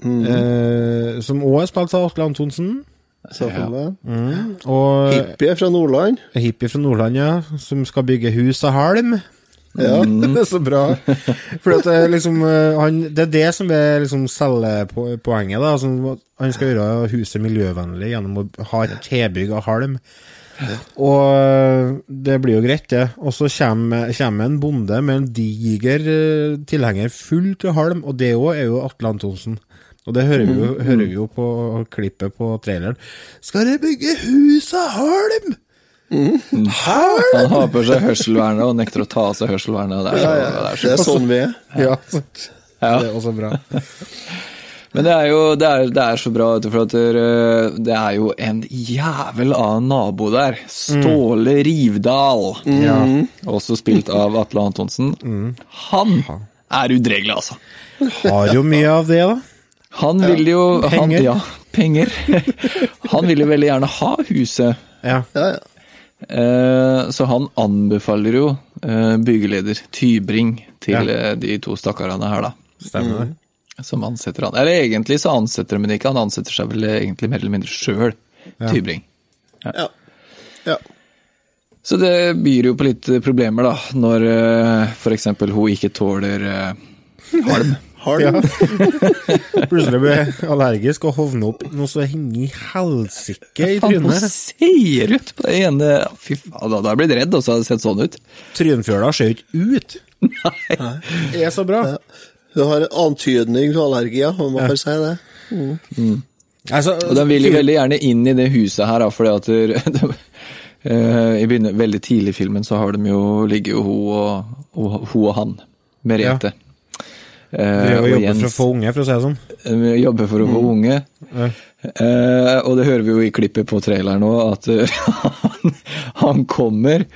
Eh, som òg er spilt av Atle Antonsen. Selvfølgelig. Og Hippie fra Nordland. hippie fra Nordland, ja, som skal bygge hus av halm. Ja. [laughs] Det er så bra. For det, liksom, eh, han, det er det som er liksom selgepoenget. da, som Han skal gjøre huset miljøvennlig gjennom å ha et tilbygg av halm. Og eh, det blir jo greit, det. Og så kommer, kommer en bonde med en diger eh, tilhenger full til halm, og det òg er jo Atle Antonsen. Og det hører vi, jo, hører vi jo på klippet på traileren. Skal dere bygge hus av halm? Halm? Han har på seg hørselvernet og nekter å ta av seg hørselvernet. Det er så, Ja, ja. det er Det er sånn vi er. Ja. Ja. Det er også bra. Men det er jo det er, det er så bra, vet du, for at det, er jo en jævel av en nabo der. Ståle Rivdal. Ja. Også spilt av Atle Antonsen. Han er udregelig, altså. Har jo mye av det, da. Han vil jo han, Penger. Ja, penger. [laughs] Han vil jo veldig gjerne ha huset. Ja. Ja, ja. Eh, Så han anbefaler jo eh, byggeleder Tybring til Ja. eh, de to stakkarene her, da. Stemmer det. Som ansetter han. Eller egentlig så ansetter de men ikke, han ansetter seg vel egentlig mer eller mindre sjøl, Tybring. Ja. ja. Så det byr jo på litt problemer, da, når f.eks. for eksempel hun ikke tåler eh, [laughs] halm. Ja. [laughs] Plutselig ble jeg allergisk og hovna opp noe så henger i helsike i trynet. Hva ser ut på det ene Fy faen, da hadde jeg blitt redd også, hadde det sett sånn ut. Trynfjøla ser jo ikke ut. Nei. Det er så bra. Du har en antydning til allergier, om Man bare si det. Altså, Og de vil jo veldig gjerne inn i det huset her, For fordi at de, Uh, [laughs] I begynner, veldig tidlig i filmen så har de jo, ligger jo hun og, og, hun og han, Merete. Vi Eh, har og for å få unge, for å si det sånn. Vi jobber for å få unge. Ja. Uh, og det hører vi jo i klippet på traileren nå, at uh, [laughs] han, han kommer.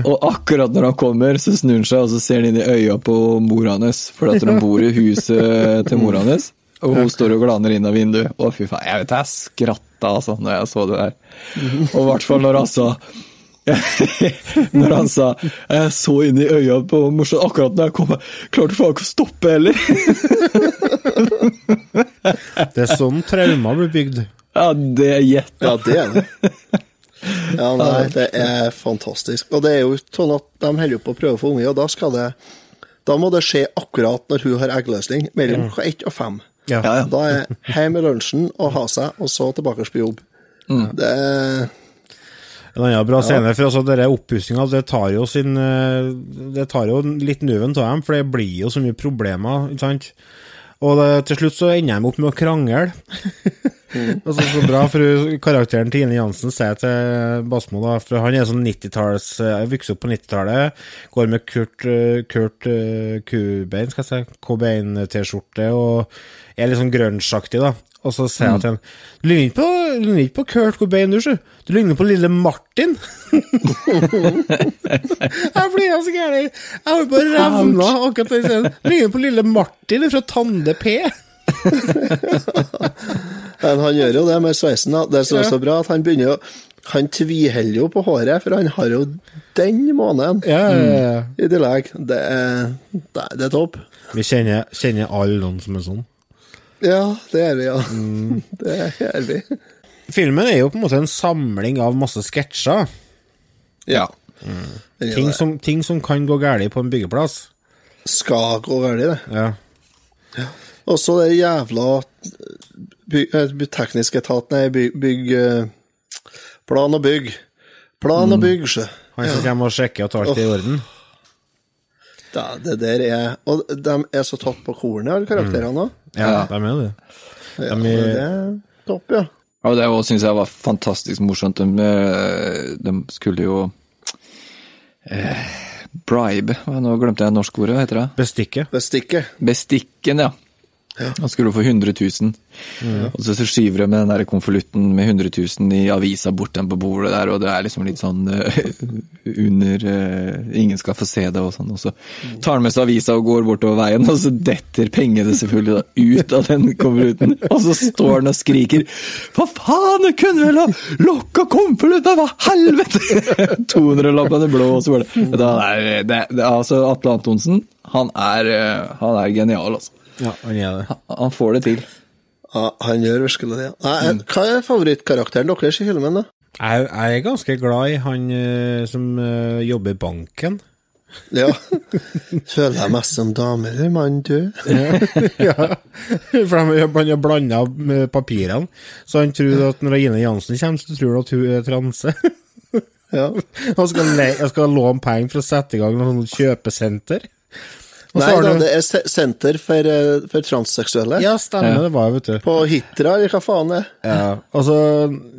Og akkurat når han kommer, så snur han seg og så ser han inn i øya på mora hans. For at de bor i huset til mora hans. [laughs] Og hun står og glaner inn av vinduet. Å, fy faen. Jeg vet jeg skratta altså, når jeg så det der. [laughs] Og i hvert fall når han sa [laughs] Når han sa 'jeg så inn i øya på morsom akkurat når jeg kom', klarte faen ikke å stoppe heller. [laughs] Det er sånn traumer blir bygd. Ja, det er gjett. Ja, det er det. Ja, nei, det er fantastisk. Og det er jo sånn at de holder på å prøve å få unge, og da skal det Da må det skje akkurat når hun har eggløsning, mellom klokka ett og fem. Ja. Ja, ja. Da er hjem med lunsjen og ha seg, og så tilbake på jobb. Det er En annen bra scene, for altså, oppussinga, det tar jo sin eh, Det tar jo litt nuven av dem, for det blir jo så mye problemer, ikke sant? Og det, til slutt så ender de opp med å krangle. [laughs] altså, så bra, for karakteren til Ine Jansen sier til Basmo, da, for han er sånn 90-talls Jeg vokste opp på 90-tallet, går med Kurt, eh, Kurt eh, Kubein, skal jeg si, Cobain-T-skjorte, og er litt sånn grunge-aktig, da. Og så sier jeg til ham, Du ligner ikke på, ligner ikke på Kurt Cobain, du, sjø. Du ligner på lille Martin. [laughs] jeg blir så gæren. Jeg holder på å revne akkurat den scenen. Du ligner på lille Martin fra Tande P. [laughs] Men han gjør jo det med sveisen, da. Det som er så bra, at han begynner jo Han tviholder jo på håret, for han har jo den måneden Ja, ja, ja. i tillegg. Det det er, det er topp. Vi kjenner, kjenner alle noen som er sånn. Ja, det er vi, ja. [laughs] Det er vi. Filmen er jo på en måte en samling av masse sketsjer. Ja. Er Ting som, ting som kan gå galt på en byggeplass. Skal gå galt, det. Ja. Og så det jævla by, eh, tekniske etaten nei, bygg, bygg eh, Plan og bygg. Plan og bygg, sjø. Han som kommer og sjekker at alt er i orden. Det, det der er Og de er så tatt på kornet, alle karakterene òg. Ja, de er det. Ja, det er- er topp, ja. Og det syns jeg var fantastisk morsomt. De, eh, de skulle jo eh, bribe Nå glemte jeg norskordet, hva heter det? Bestikke. Bestikke. Bestikken, ja. Han skulle få 100 000. Og så, så skyver de med den der konvolutten med 100 000 i avisa bort den på bordet der, og det er liksom litt sånn uh, under uh, Ingen skal få se det og sånn. Og så tar han med seg avisa og går bortover veien, og så detter pengene selvfølgelig da ut av den konvolutten. Og så står han og skriker Hva faen, jeg kunne vel ha lokka konvolutten, hva helvete! [laughs] 200-lappene blå, og så var det, det, er, det, det Altså, Atle Antonsen, han er, eh, han er genial, altså. Ja, han er det. Han får det til. Ja, han gjør virkelig det. Nei, Hva er favorittkarakteren deres i filmen, da? Jeg, jeg er ganske glad i han eh, som eh, jobber i banken. Ja. Føler jeg meg som dame eller mann, du? ja, [laughs] for han har blanda papirene, så han tror at når Ine Jansen kommer, så tror han at hun er transe. Ja. [laughs] Han skal, le, han skal låne penger for å sette i gang noe kjøpesenter. Og Nei har da, du- det er senter for, eh, for transseksuelle. Ja, stemmer, det var vet du. På Hitra, eller hva faen det er. Ja, altså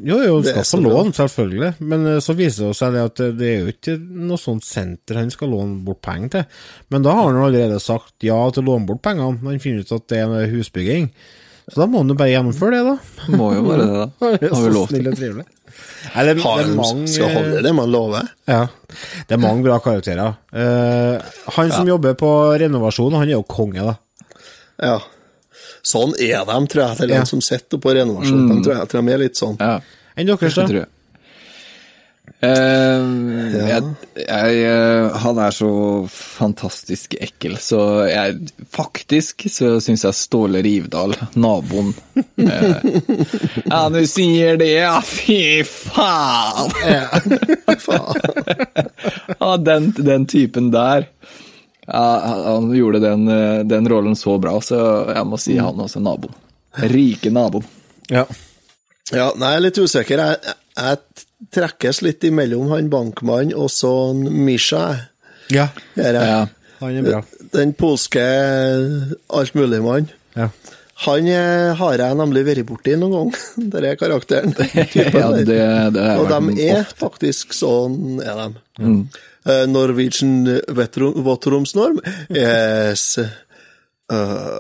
Jo, jo, han skal få lån, selvfølgelig, men eh, så viser det seg at det- det er jo ikke noe sånt senter han skal låne bort penger til. Men da har han jo allerede sagt ja til å låne bort pengene, når han finner ut at det er en husbygging. Så da må han jo bare gjennomføre det, da. Må jo bare det, da. [laughs] Har vi lov til. Nei, det, Har det mange skal holde det man lover. Ja, det er mange bra karakterer. Uh, han som jobber på renovasjon, han er jo konge, da. Ja. Sånn er de, tror jeg, til Ja. de som sitter på renovasjon. Mm. De tror jeg, tror de er litt sånn. Ja, Enn deres, det da? Jeg. Eh, jeg, jeg, eh, han er så fantastisk ekkel, så jeg Faktisk så syns jeg Ståle Rivdal, naboen uh, Ja, du sier det, ja, fy faen! ja, faen den, den typen der. Ja, han- gjorde den, den rollen så bra, så jeg må si han også naboen. Rike naboen. Ja. Ja, nei, jeg er litt usikker. Jeg, jeg trekkes litt imellom han bankmannen og så Misha. ja. Her er- Ja. Han er bra. Den polske altmuligmannen. Ja. Han eh, har jeg nemlig vært borti noen gang, [laughs] der er karakteren. [laughs] Ja, det, det er Og de er ofte. faktisk sånn, er de. Mm. Uh, Norwegian våtromsnorm? [laughs] Yes. Uh.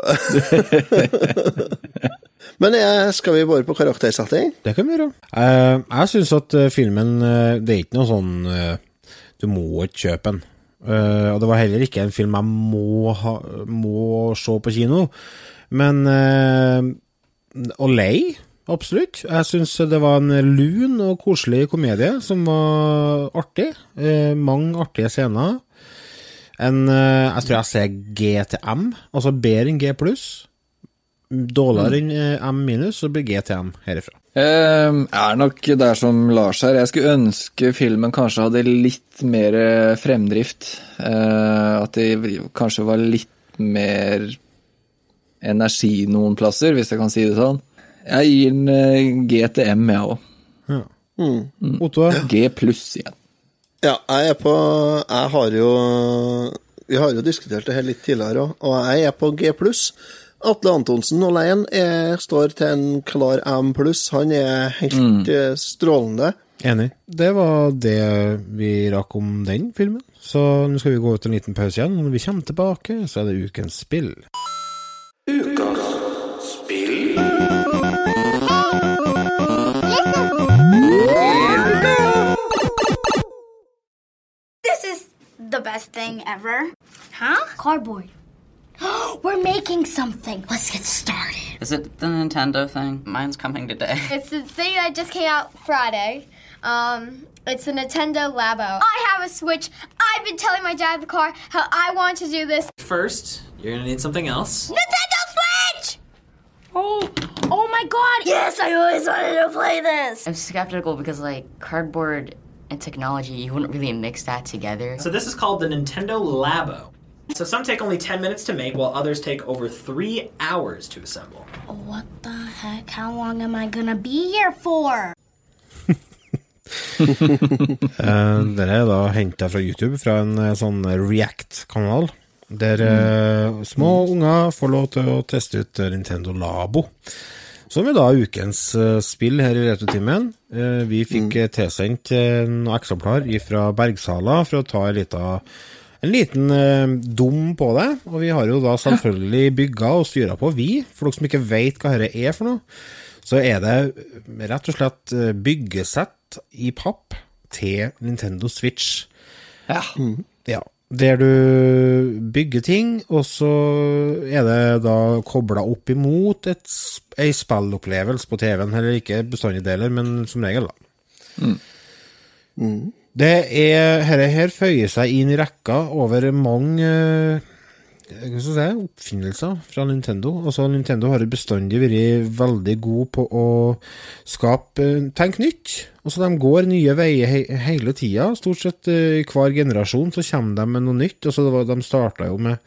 Men eh, skal vi bare på karaktersetting? Det kan vi gjøre. Eh, jeg syns at eh, filmen eh, Det er ikke noe sånn eh, Du må ikke kjøpe den. Eh, og det var heller ikke en film jeg må, ha, må se på kino. Men Og lei, absolutt. Jeg syns det var en lun og koselig komedie som var artig. Mange artige scener. En, jeg tror jeg ser GTM, altså bedre enn G pluss. Dårligere enn eh, M minus, så blir GTM herifra. Eh, er nok der som Lars her. Jeg skulle ønske filmen kanskje hadde litt mer eh, fremdrift. Eh, at det kanskje var litt mer energi noen plasser, hvis jeg kan si det sånn. Jeg gir den GTM, G jeg òg. Ja. Mm. Otto? G pluss igjen. Ja, jeg er på Jeg har jo Vi har jo diskutert det her litt tidligere òg, og jeg er på G pluss. Atle Antonsen alene er, står til en klar M pluss. Han er helt Mm. eh, strålende. Enig. Det var det vi rakk om den filmen. Så nå skal vi gå ut en liten pause igjen. Når vi kommer tilbake, så er det ukens spill. This is the best thing ever. Huh? Cardboard. [gasps] We're making something. Let's get started. Is it the Nintendo thing? Mine's coming today. [laughs] It's the thing that just came out Friday. Um, it's the Nintendo Labo. I have a Switch. I've been telling my dad in the car how I want to do this. First, you're gonna need something else. Nintendo Switch! Oh, oh my god! Yes, I always wanted to play this. I'm skeptical because, like, cardboard and technology, you wouldn't really mix that together. So this is called the Nintendo Labo. So some take only 10 minutes to make, while others take over three hours to assemble. What the heck? How long am I gonna be here for? [laughs] Dette er da henta fra YouTube, fra en eh, sånn React-kanal. Der eh, små unger får lov til å teste ut Nintendo Labo. Som er da ukens spill her i Retrotimen. Eh, vi fikk mm. tilsendt noen eksemplar fra Bergsala for å ta ei liten, en liten uh, dum på det. Og vi har jo da selvfølgelig bygga og styra på, vi. For dere som ikke veit hva dette er for noe, så er det rett og slett eh, byggesett i papp til Nintendo Switch. Ja. Ja, der du bygger ting, og så er det da kobla opp imot et, ei spillopplevelse på TV-en. Eller ikke bestandig deler, men som regel, da. Det er Dette her føyer seg inn i rekka over mange eh, si, oppfinnelser fra Nintendo. Altså, Nintendo har bestandig vært veldig god på å skape eh, Tenk nytt. Altså, de går nye veier he hele tida. Stort sett eh, i hver generasjon så kommer de med noe nytt. Altså, var, de starta jo med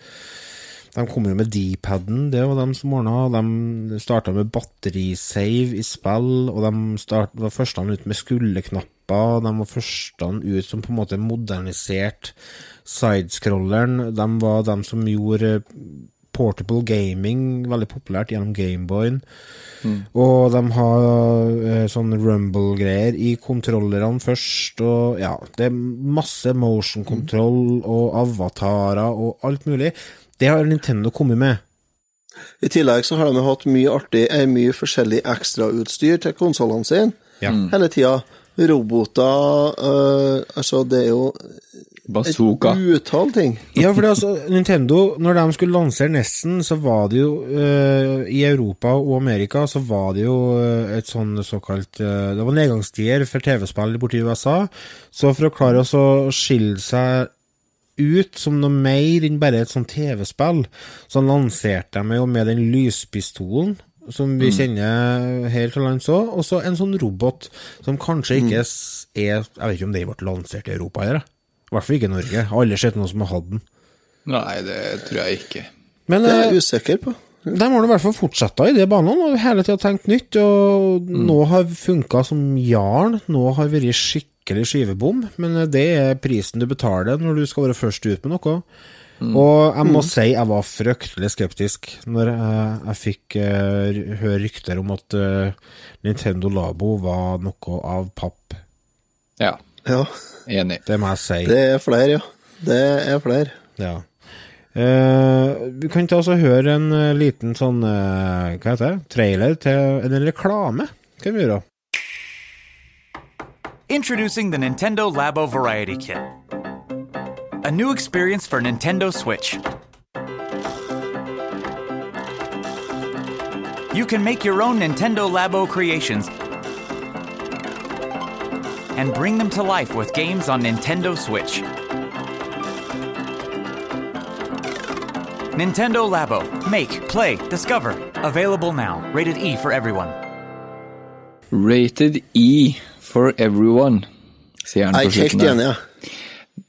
de kom jo med D-paden, det var de som ordna. De starta med batterisave i spill, og de start, var først ut med skulderknapper. De var førstene ut som på en måte moderniserte sidescrolleren. De var de som gjorde portable gaming veldig populært gjennom Gameboyen. Og de har eh, sånn rumble-greier i kontrollerne først, og ja, det er masse motion control og avatarer og alt mulig. Det har Nintendo kommet med. I tillegg så har de hatt mye artig, eh, mye forskjellig ekstrautstyr til konsollene sine Ja. hele tida. Roboter øh, Altså, det er jo Bazooka. et utall ting. Ja, for det, altså, Nintendo, når de skulle lansere Nesten, så var det jo eh, I Europa og Amerika så var det jo eh, et sånn såkalt eh, Det var nedgangstider for TV-spill borti USA. Så for å klare å skille seg ut som noe mer enn bare et sånt TV-spill, så lanserte de jo med den lyspistolen som vi kjenner her til lands òg, og så en sånn robot som kanskje ikke s- er Jeg vet ikke om det ble lansert i Europa, eller? I hvert fall ikke i Norge. Jeg har aldri sett noen som har hatt den. Nei, det tror jeg ikke. Men Det er eh, jeg usikker på. de har i hvert fall fortsatt i det banen og hele tida tenkt nytt. Og nå har funka som jarn. Nå har vært skikkelig skivebom. Men eh, det er prisen du betaler når du skal være først ut med noe. Og jeg må si jeg var fryktelig skeptisk når jeg, jeg fikk uh, høre rykter om at uh, Nintendo Labo var noe av papp. Ja, Ja. enig. Det må jeg si. Det er flere, ja. Det er flere. Ja. Uh, vi kan ta oss og høre en liten sånn Hva heter det? Trailer til en reklame. Kan vi gjøre? Introducing the Nintendo Labo Variety Kit. A new experience for Nintendo Switch. You can make your own Nintendo Labo creations and bring them to life with games on Nintendo Switch. Nintendo Labo. Make, play, discover. Available now. Rated E for everyone. Rated E for everyone, sier han Jeg på er helt slutten. enig, ja.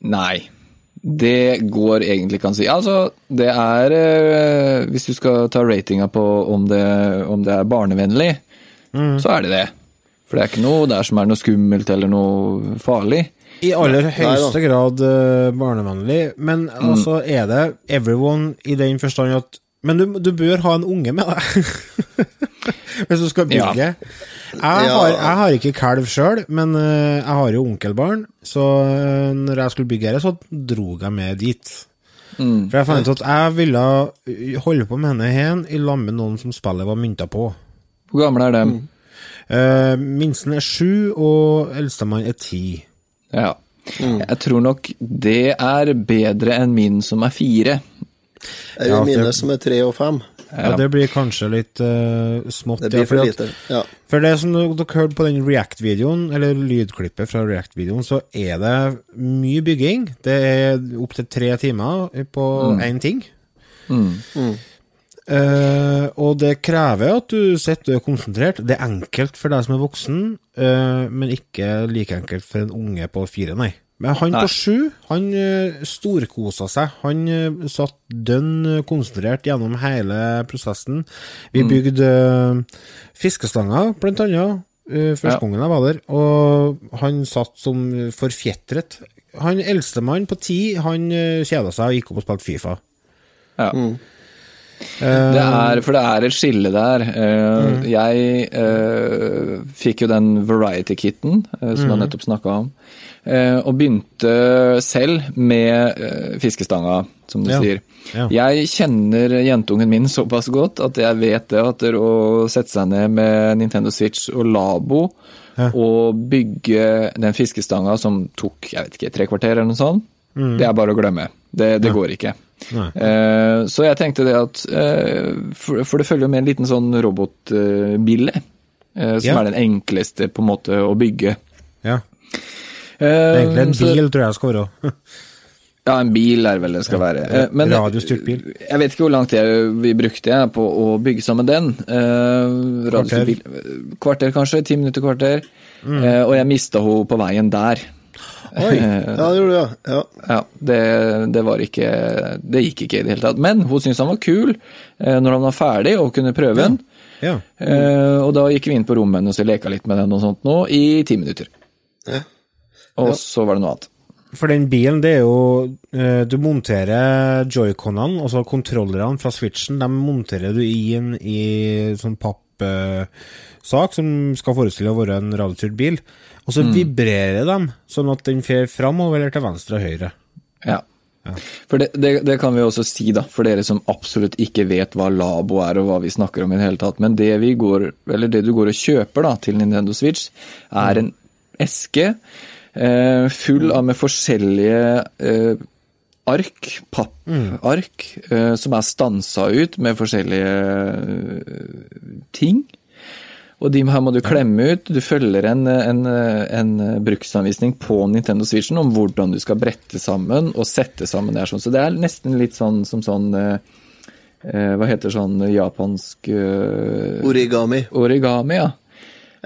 Nei. Det går egentlig ikke an å si. Altså, det er eh, Hvis du skal ta ratinga på om det, om det er barnevennlig, så er det det. For det er ikke noe der som er noe skummelt eller noe farlig. I aller Nei høyeste grad eh, barnevennlig, men altså er det everyone i den forstand at Men du, du bør ha en unge med deg [laughs] hvis du skal bygge. Ja. Jeg, har, jeg har ikke kalv sjøl, men eh, jeg har jo onkelbarn, så eh, når jeg skulle bygge her, så dro jeg med dit. For jeg fant ut at jeg ville holde på med henne hen i lag med noen som spillet var mynta på. Hvor gamle er dem? Uh, minsten er sju, og eldstemann er ti. Ja. Jeg tror nok det er bedre enn min som er fire. Det er jo Ja, mine det- som er tre og fem. Ja, det blir kanskje litt uh, smått. Det blir ja, for lite. Ja. For det som dere hørte på den React-videoen, eller lydklippet fra React-videoen, så er det mye bygging. Det er opptil tre timer på Mm. én ting. Mm. Eh, og det krever at du sitter og er konsentrert. Det er enkelt for deg som er voksen, uh, men ikke like enkelt for en unge på fire, nei. Men han Nei. på sju, han uh, storkosa seg. Han eh, satt dønn eh, konsentrert gjennom hele prosessen. Vi Mm. bygde mm. fiskestanger, blant annet, første gangen jeg var der, og han satt som forfjetret. Han eldstemann på ti, han kjeda seg og gikk opp og spilte Fifa. Ja. Eh, Det er, for det er et skille der. Eh, Jeg eh, fikk jo den Variety-kitten eh, som jeg Mm. nettopp snakka om, eh, og begynte selv med eh, fiskestanga, som du Ja. sier. Ja. Jeg kjenner jentungen min såpass godt at jeg vet det at det å sette seg ned med Nintendo Switch og Labo Ja. og bygge den fiskestanga som tok jeg vet ikke, tre kvarter eller noe sånt, Mm. det er bare å glemme. Det, det går ikke. Eh, Så jeg tenkte det at eh, For for det følger jo med en liten sånn robotbille, eh, som Ja. er den enkleste på en måte å bygge. Ja. Eh, Egentlig en så- bil, tror jeg skal være. [laughs] Ja, en bil er vel det skal være. Eh, Men Radiostyrt bil. jeg vet ikke hvor lang tid vi brukte jeg på å bygge sammen den. Eh, bil- Kvarter kanskje, ti minutter kvarter. Mm. Eh, og jeg mista henne på veien der. Oi, [laughs] ja, det gjorde du, ja. ja. Ja, det, det var ikke Det gikk ikke i det hele tatt. Men hun syntes han var kul eh, når han var ferdig og kunne prøve den. Ja. Eh, og da gikk vi inn på rommet hennes og leka litt med den og sånt nå, i ti minutter. Ja. Og Ja. så var det noe annet. For den bilen, det er jo eh, Du monterer joyconene, altså kontrollerne fra switchen, de monterer du inn i sånn pappsak som skal forestille å være en radiostyrt bil. Og så Mm. vibrerer de, sånn at den fer framover eller til venstre og høyre. Ja. For det, det, det kan vi også si, da, for dere som absolutt ikke vet hva Labo er og hva vi snakker om i det hele tatt. Men det, vi går, eller det du går og kjøper da, til Nintendo Switch, er en eske eh, full av med forskjellige eh, ark, pappark, eh, som er stansa ut med forskjellige eh, ting. Og de her må du klemme ut. Du følger en, en, en bruksanvisning på Nintendo Switchen om hvordan du skal brette sammen og sette sammen det her sånn. Så det er nesten litt sånn som sånn eh, eh, Hva heter sånn japansk eh, Origami. Origami, ja.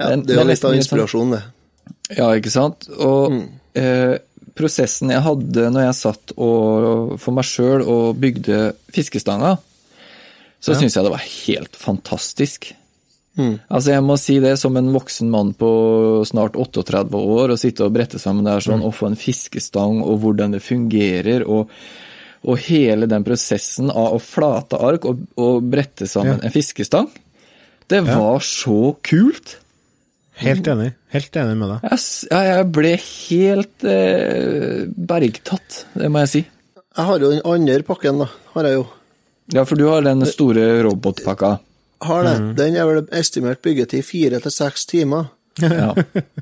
Ja, det er jo litt av sånn- inspirasjonen, det. ja, ikke sant? Og eh, prosessen jeg hadde når jeg satt og, for meg sjøl og bygde fiskestanga, så Ja. syns jeg det var helt fantastisk. Mm. Altså Jeg må si det som en voksen mann på snart 38 år, å sitte og brette sammen der sånn, mm. og få en fiskestang, og hvordan det fungerer, og Og hele den prosessen av å flate ark og, og brette sammen Ja. en fiskestang, det Ja. var så kult. Helt enig. Helt enig med deg. Jeg, jeg ble helt eh, bergtatt, det må jeg si. Jeg har jo den andre pakken, da. Har jeg jo. Ja, for du har den store robotpakka. Har det. Mm. Den er vel estimert byggetid fire til seks timer. Ja.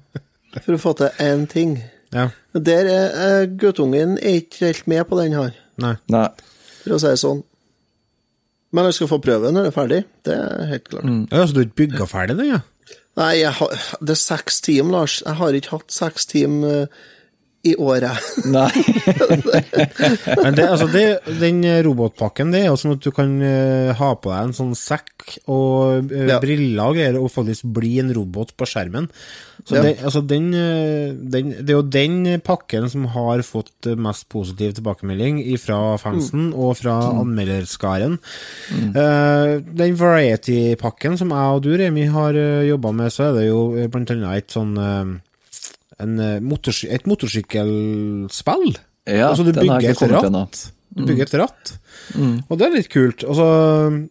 [laughs] For å få til én ting. Ja. Der er eh, guttungen er ikke helt med på den her, Nei. Nei. for å si det sånn. Men jeg skal få prøve når det er ferdig. Det er helt klart. Mm. Ja, så du har ikke bygga ferdig den, ja? Nei, jeg har, det er seks timer, Lars. Jeg har ikke hatt seks timer i året. [laughs] Nei. [laughs] Men det, altså det, den robotpakken, det er jo sånn at du kan eh, ha på deg en sånn sekk og eh, Ja. briller og greier, og faktisk bli en robot på skjermen. Så Ja. det, altså den, eh, den, det er jo den pakken som har fått mest positiv tilbakemelding fra fansen og fra anmelderskaren. Eh, den Variety-pakken som jeg og du, Remi, har uh, jobba med, så er det jo blant annet et sånn eh, en, motors et motorsykkelspill. Ja, altså, du den har bygger jeg ikke et kommet ennå. ratt. Du bygger et ratt. Og det er litt kult. Og så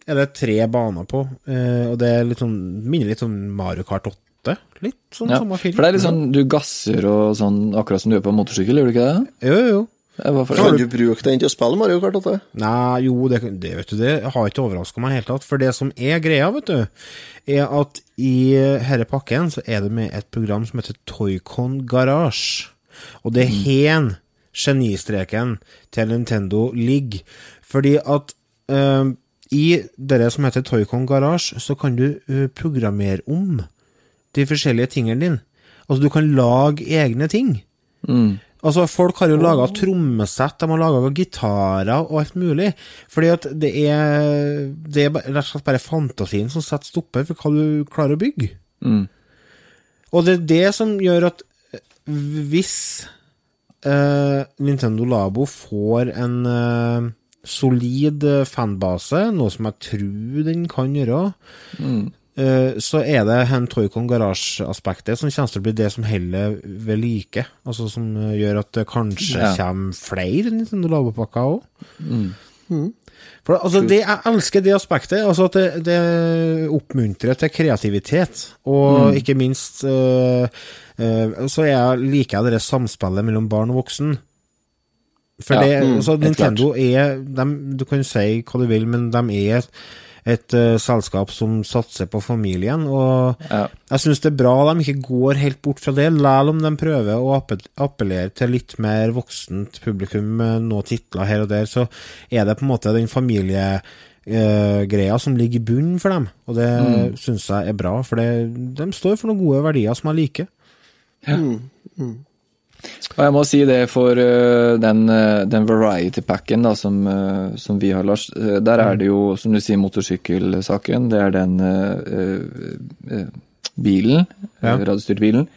er det tre baner på, eh, og det er litt sånn, minner litt om Mario Kart 8. Litt sånn Ja, samme film. for det er litt sånn du gasser og sånn, akkurat som du gjør på motorsykkel, gjør du ikke det? Jo, jo, jo. For... Kan du bruke den til å spille Mario Kart 8? Nei, jo, det, det vet du, det har ikke overraska meg i det hele tatt. For det som er greia, vet du, er at i denne pakken så er det med et program som heter Toycon Garage. Og det er hen genistreken til Nintendo ligger. Fordi at uh, i det som heter Toycon Garage, så kan du uh, programmere om de forskjellige tingene dine. Altså, du kan lage egne ting. Altså, Folk har jo laga trommesett, de har laga gitarer og alt mulig. Fordi at det er Det er rett og slett bare fantasien som setter stopper for hva du klarer å bygge. Mm. Og det er det som gjør at eh, hvis eh, Nintendo Labo får en eh, solid eh, fanbase, noe som jeg tror den kan gjøre, eh, så er det hen Toycon Garage-aspektet som kommer til å bli det som heller ved like. Altså som eh, gjør at det kanskje Ja. kommer flere Nintendo Labo-pakker òg. For altså, det, Jeg elsker det aspektet. altså At det, det oppmuntrer til kreativitet. Og Mm. ikke minst uh, uh, så er jeg, liker jeg det samspillet mellom barn og voksen. For Ja, det, mm, altså, Nintendo er de, Du kan si hva du vil, men de er et, øh, selskap som satser på familien. Og Ja. jeg syns det er bra de ikke går helt bort fra det, selv om de prøver å appellere til litt mer voksent publikum med noen titler her og der, så er det på en måte den familiegreia som ligger i bunnen for dem, og det Mm. syns jeg er bra, for det, de står for noen gode verdier som jeg liker. Og jeg må si det for øh, den, øh, den variety-packen da, som, øh, som vi har, Lars. Der er det jo, som du sier, motorsykkelsaken. Det er den uh, bilen, Ja. radiostyrt bilen.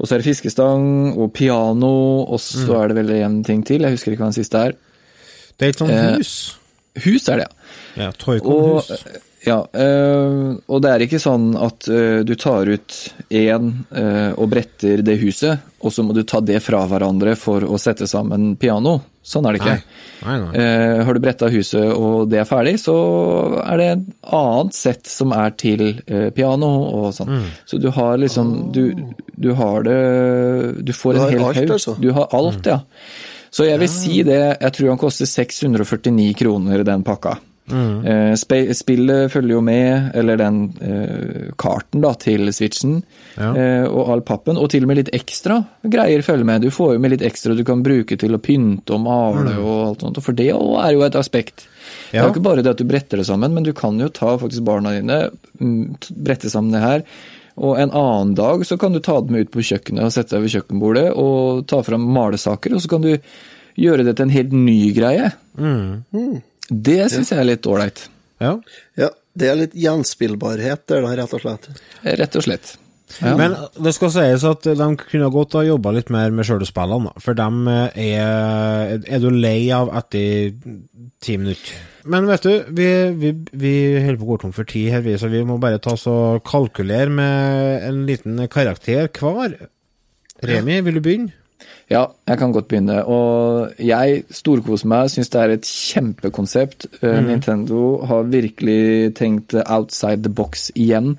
Og så er det fiskestang og piano, og så Mm. er det vel en ting til. Jeg husker ikke hva den siste er. Det er et sånt Eh, hus. Hus er det, ja. Ja, Toycon-hus. Ja, øh, og det er ikke sånn at øh, du tar ut én øh, og bretter det huset, og så må du ta det fra hverandre for å sette sammen piano. Sånn er det ikke. Nei, nei. Eh, har du bretta huset og det er ferdig, så er det et annet sett som er til eh, piano og sånn. Mm. Så du har liksom du, du har det Du får Du en hel haug. altså? Du har alt, ja. Så jeg vil si det, jeg tror han koster 649 kroner, den pakka. Mm. Eh, spe- Spillet følger jo med, eller den uh, karten da, til Switchen, Ja. uh, og all pappen, og til og med litt ekstra greier følger med. Du får jo med litt ekstra du kan bruke til å pynte og male og alt sånt, for det er jo et aspekt. Det er jo ikke bare det at du bretter det sammen, men du kan jo ta faktisk barna dine, mm, brette sammen det her, og en annen dag så kan du ta dem ut på kjøkkenet og sette deg ved kjøkkenbordet og ta fram malesaker, og så kan du gjøre det til en helt ny greie. Det syns jeg er litt ålreit. Ja. Ja, det er litt gjenspillbarhet der, da, rett og slett. Rett og slett. Ja. Men det skal sies at de kunne godt ha jobba litt mer med sjøle spillene. For dem er Er du lei av etter ti minutter? Men vet du, vi, vi, vi holder på å gå tom for tid her, så vi må bare ta oss og kalkulere med en liten karakter hver. Remi, vil du begynne? Ja, jeg kan godt begynne. Og jeg storkoser meg, syns det er et kjempekonsept. Eh, Mhm. Nintendo har virkelig tenkt outside the box igjen.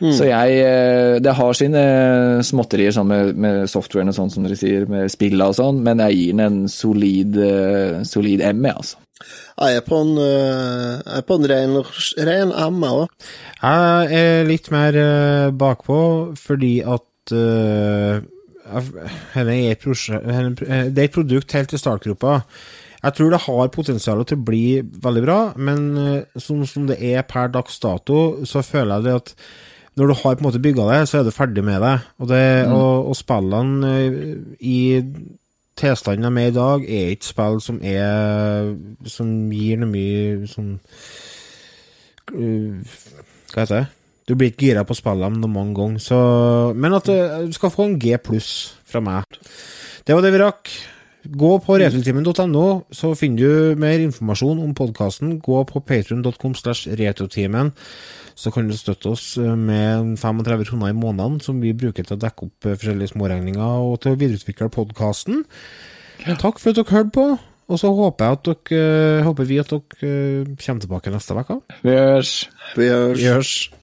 Mm. Så jeg eh, Det har sine småtterier sånn med, med softwaren og sånn som dere sier, med spilla og sånn, men jeg gir den en solid, eh, solid M, jeg, altså. Jeg er på en, jeg er på en ren, ren M, jeg òg. Jeg er litt mer eh, bakpå fordi at uh, Dette er et eh, det er et produkt helt til startgropa. Jeg tror det har potensial til å bli veldig bra, men eh, sånn som det er per dags dato, så føler jeg det at når du har på en måte bygga det, så er du ferdig med det. Og, det, Mm. og, og spillene eh, i tilstanden de er i dag, er ikke spill som er Som gir noe mye sånn Hva heter det? Du blir ikke gira på spillene mange ganger, så Men at uh, du skal få en G pluss fra meg. Det var det vi rakk. Gå på retrotimen.no, så finner du mer informasjon om podkasten. Gå på patreon.com slash retrotimen, så kan du støtte oss uh, med 35 kroner i måneden, som vi bruker til å dekke opp uh, forskjellige småregninger og til å videreutvikle podkasten. Takk for at dere hørte på, og så håper, jeg at dere, håper vi at dere kommer tilbake neste uke. Vi gjørs. Vi gjørs.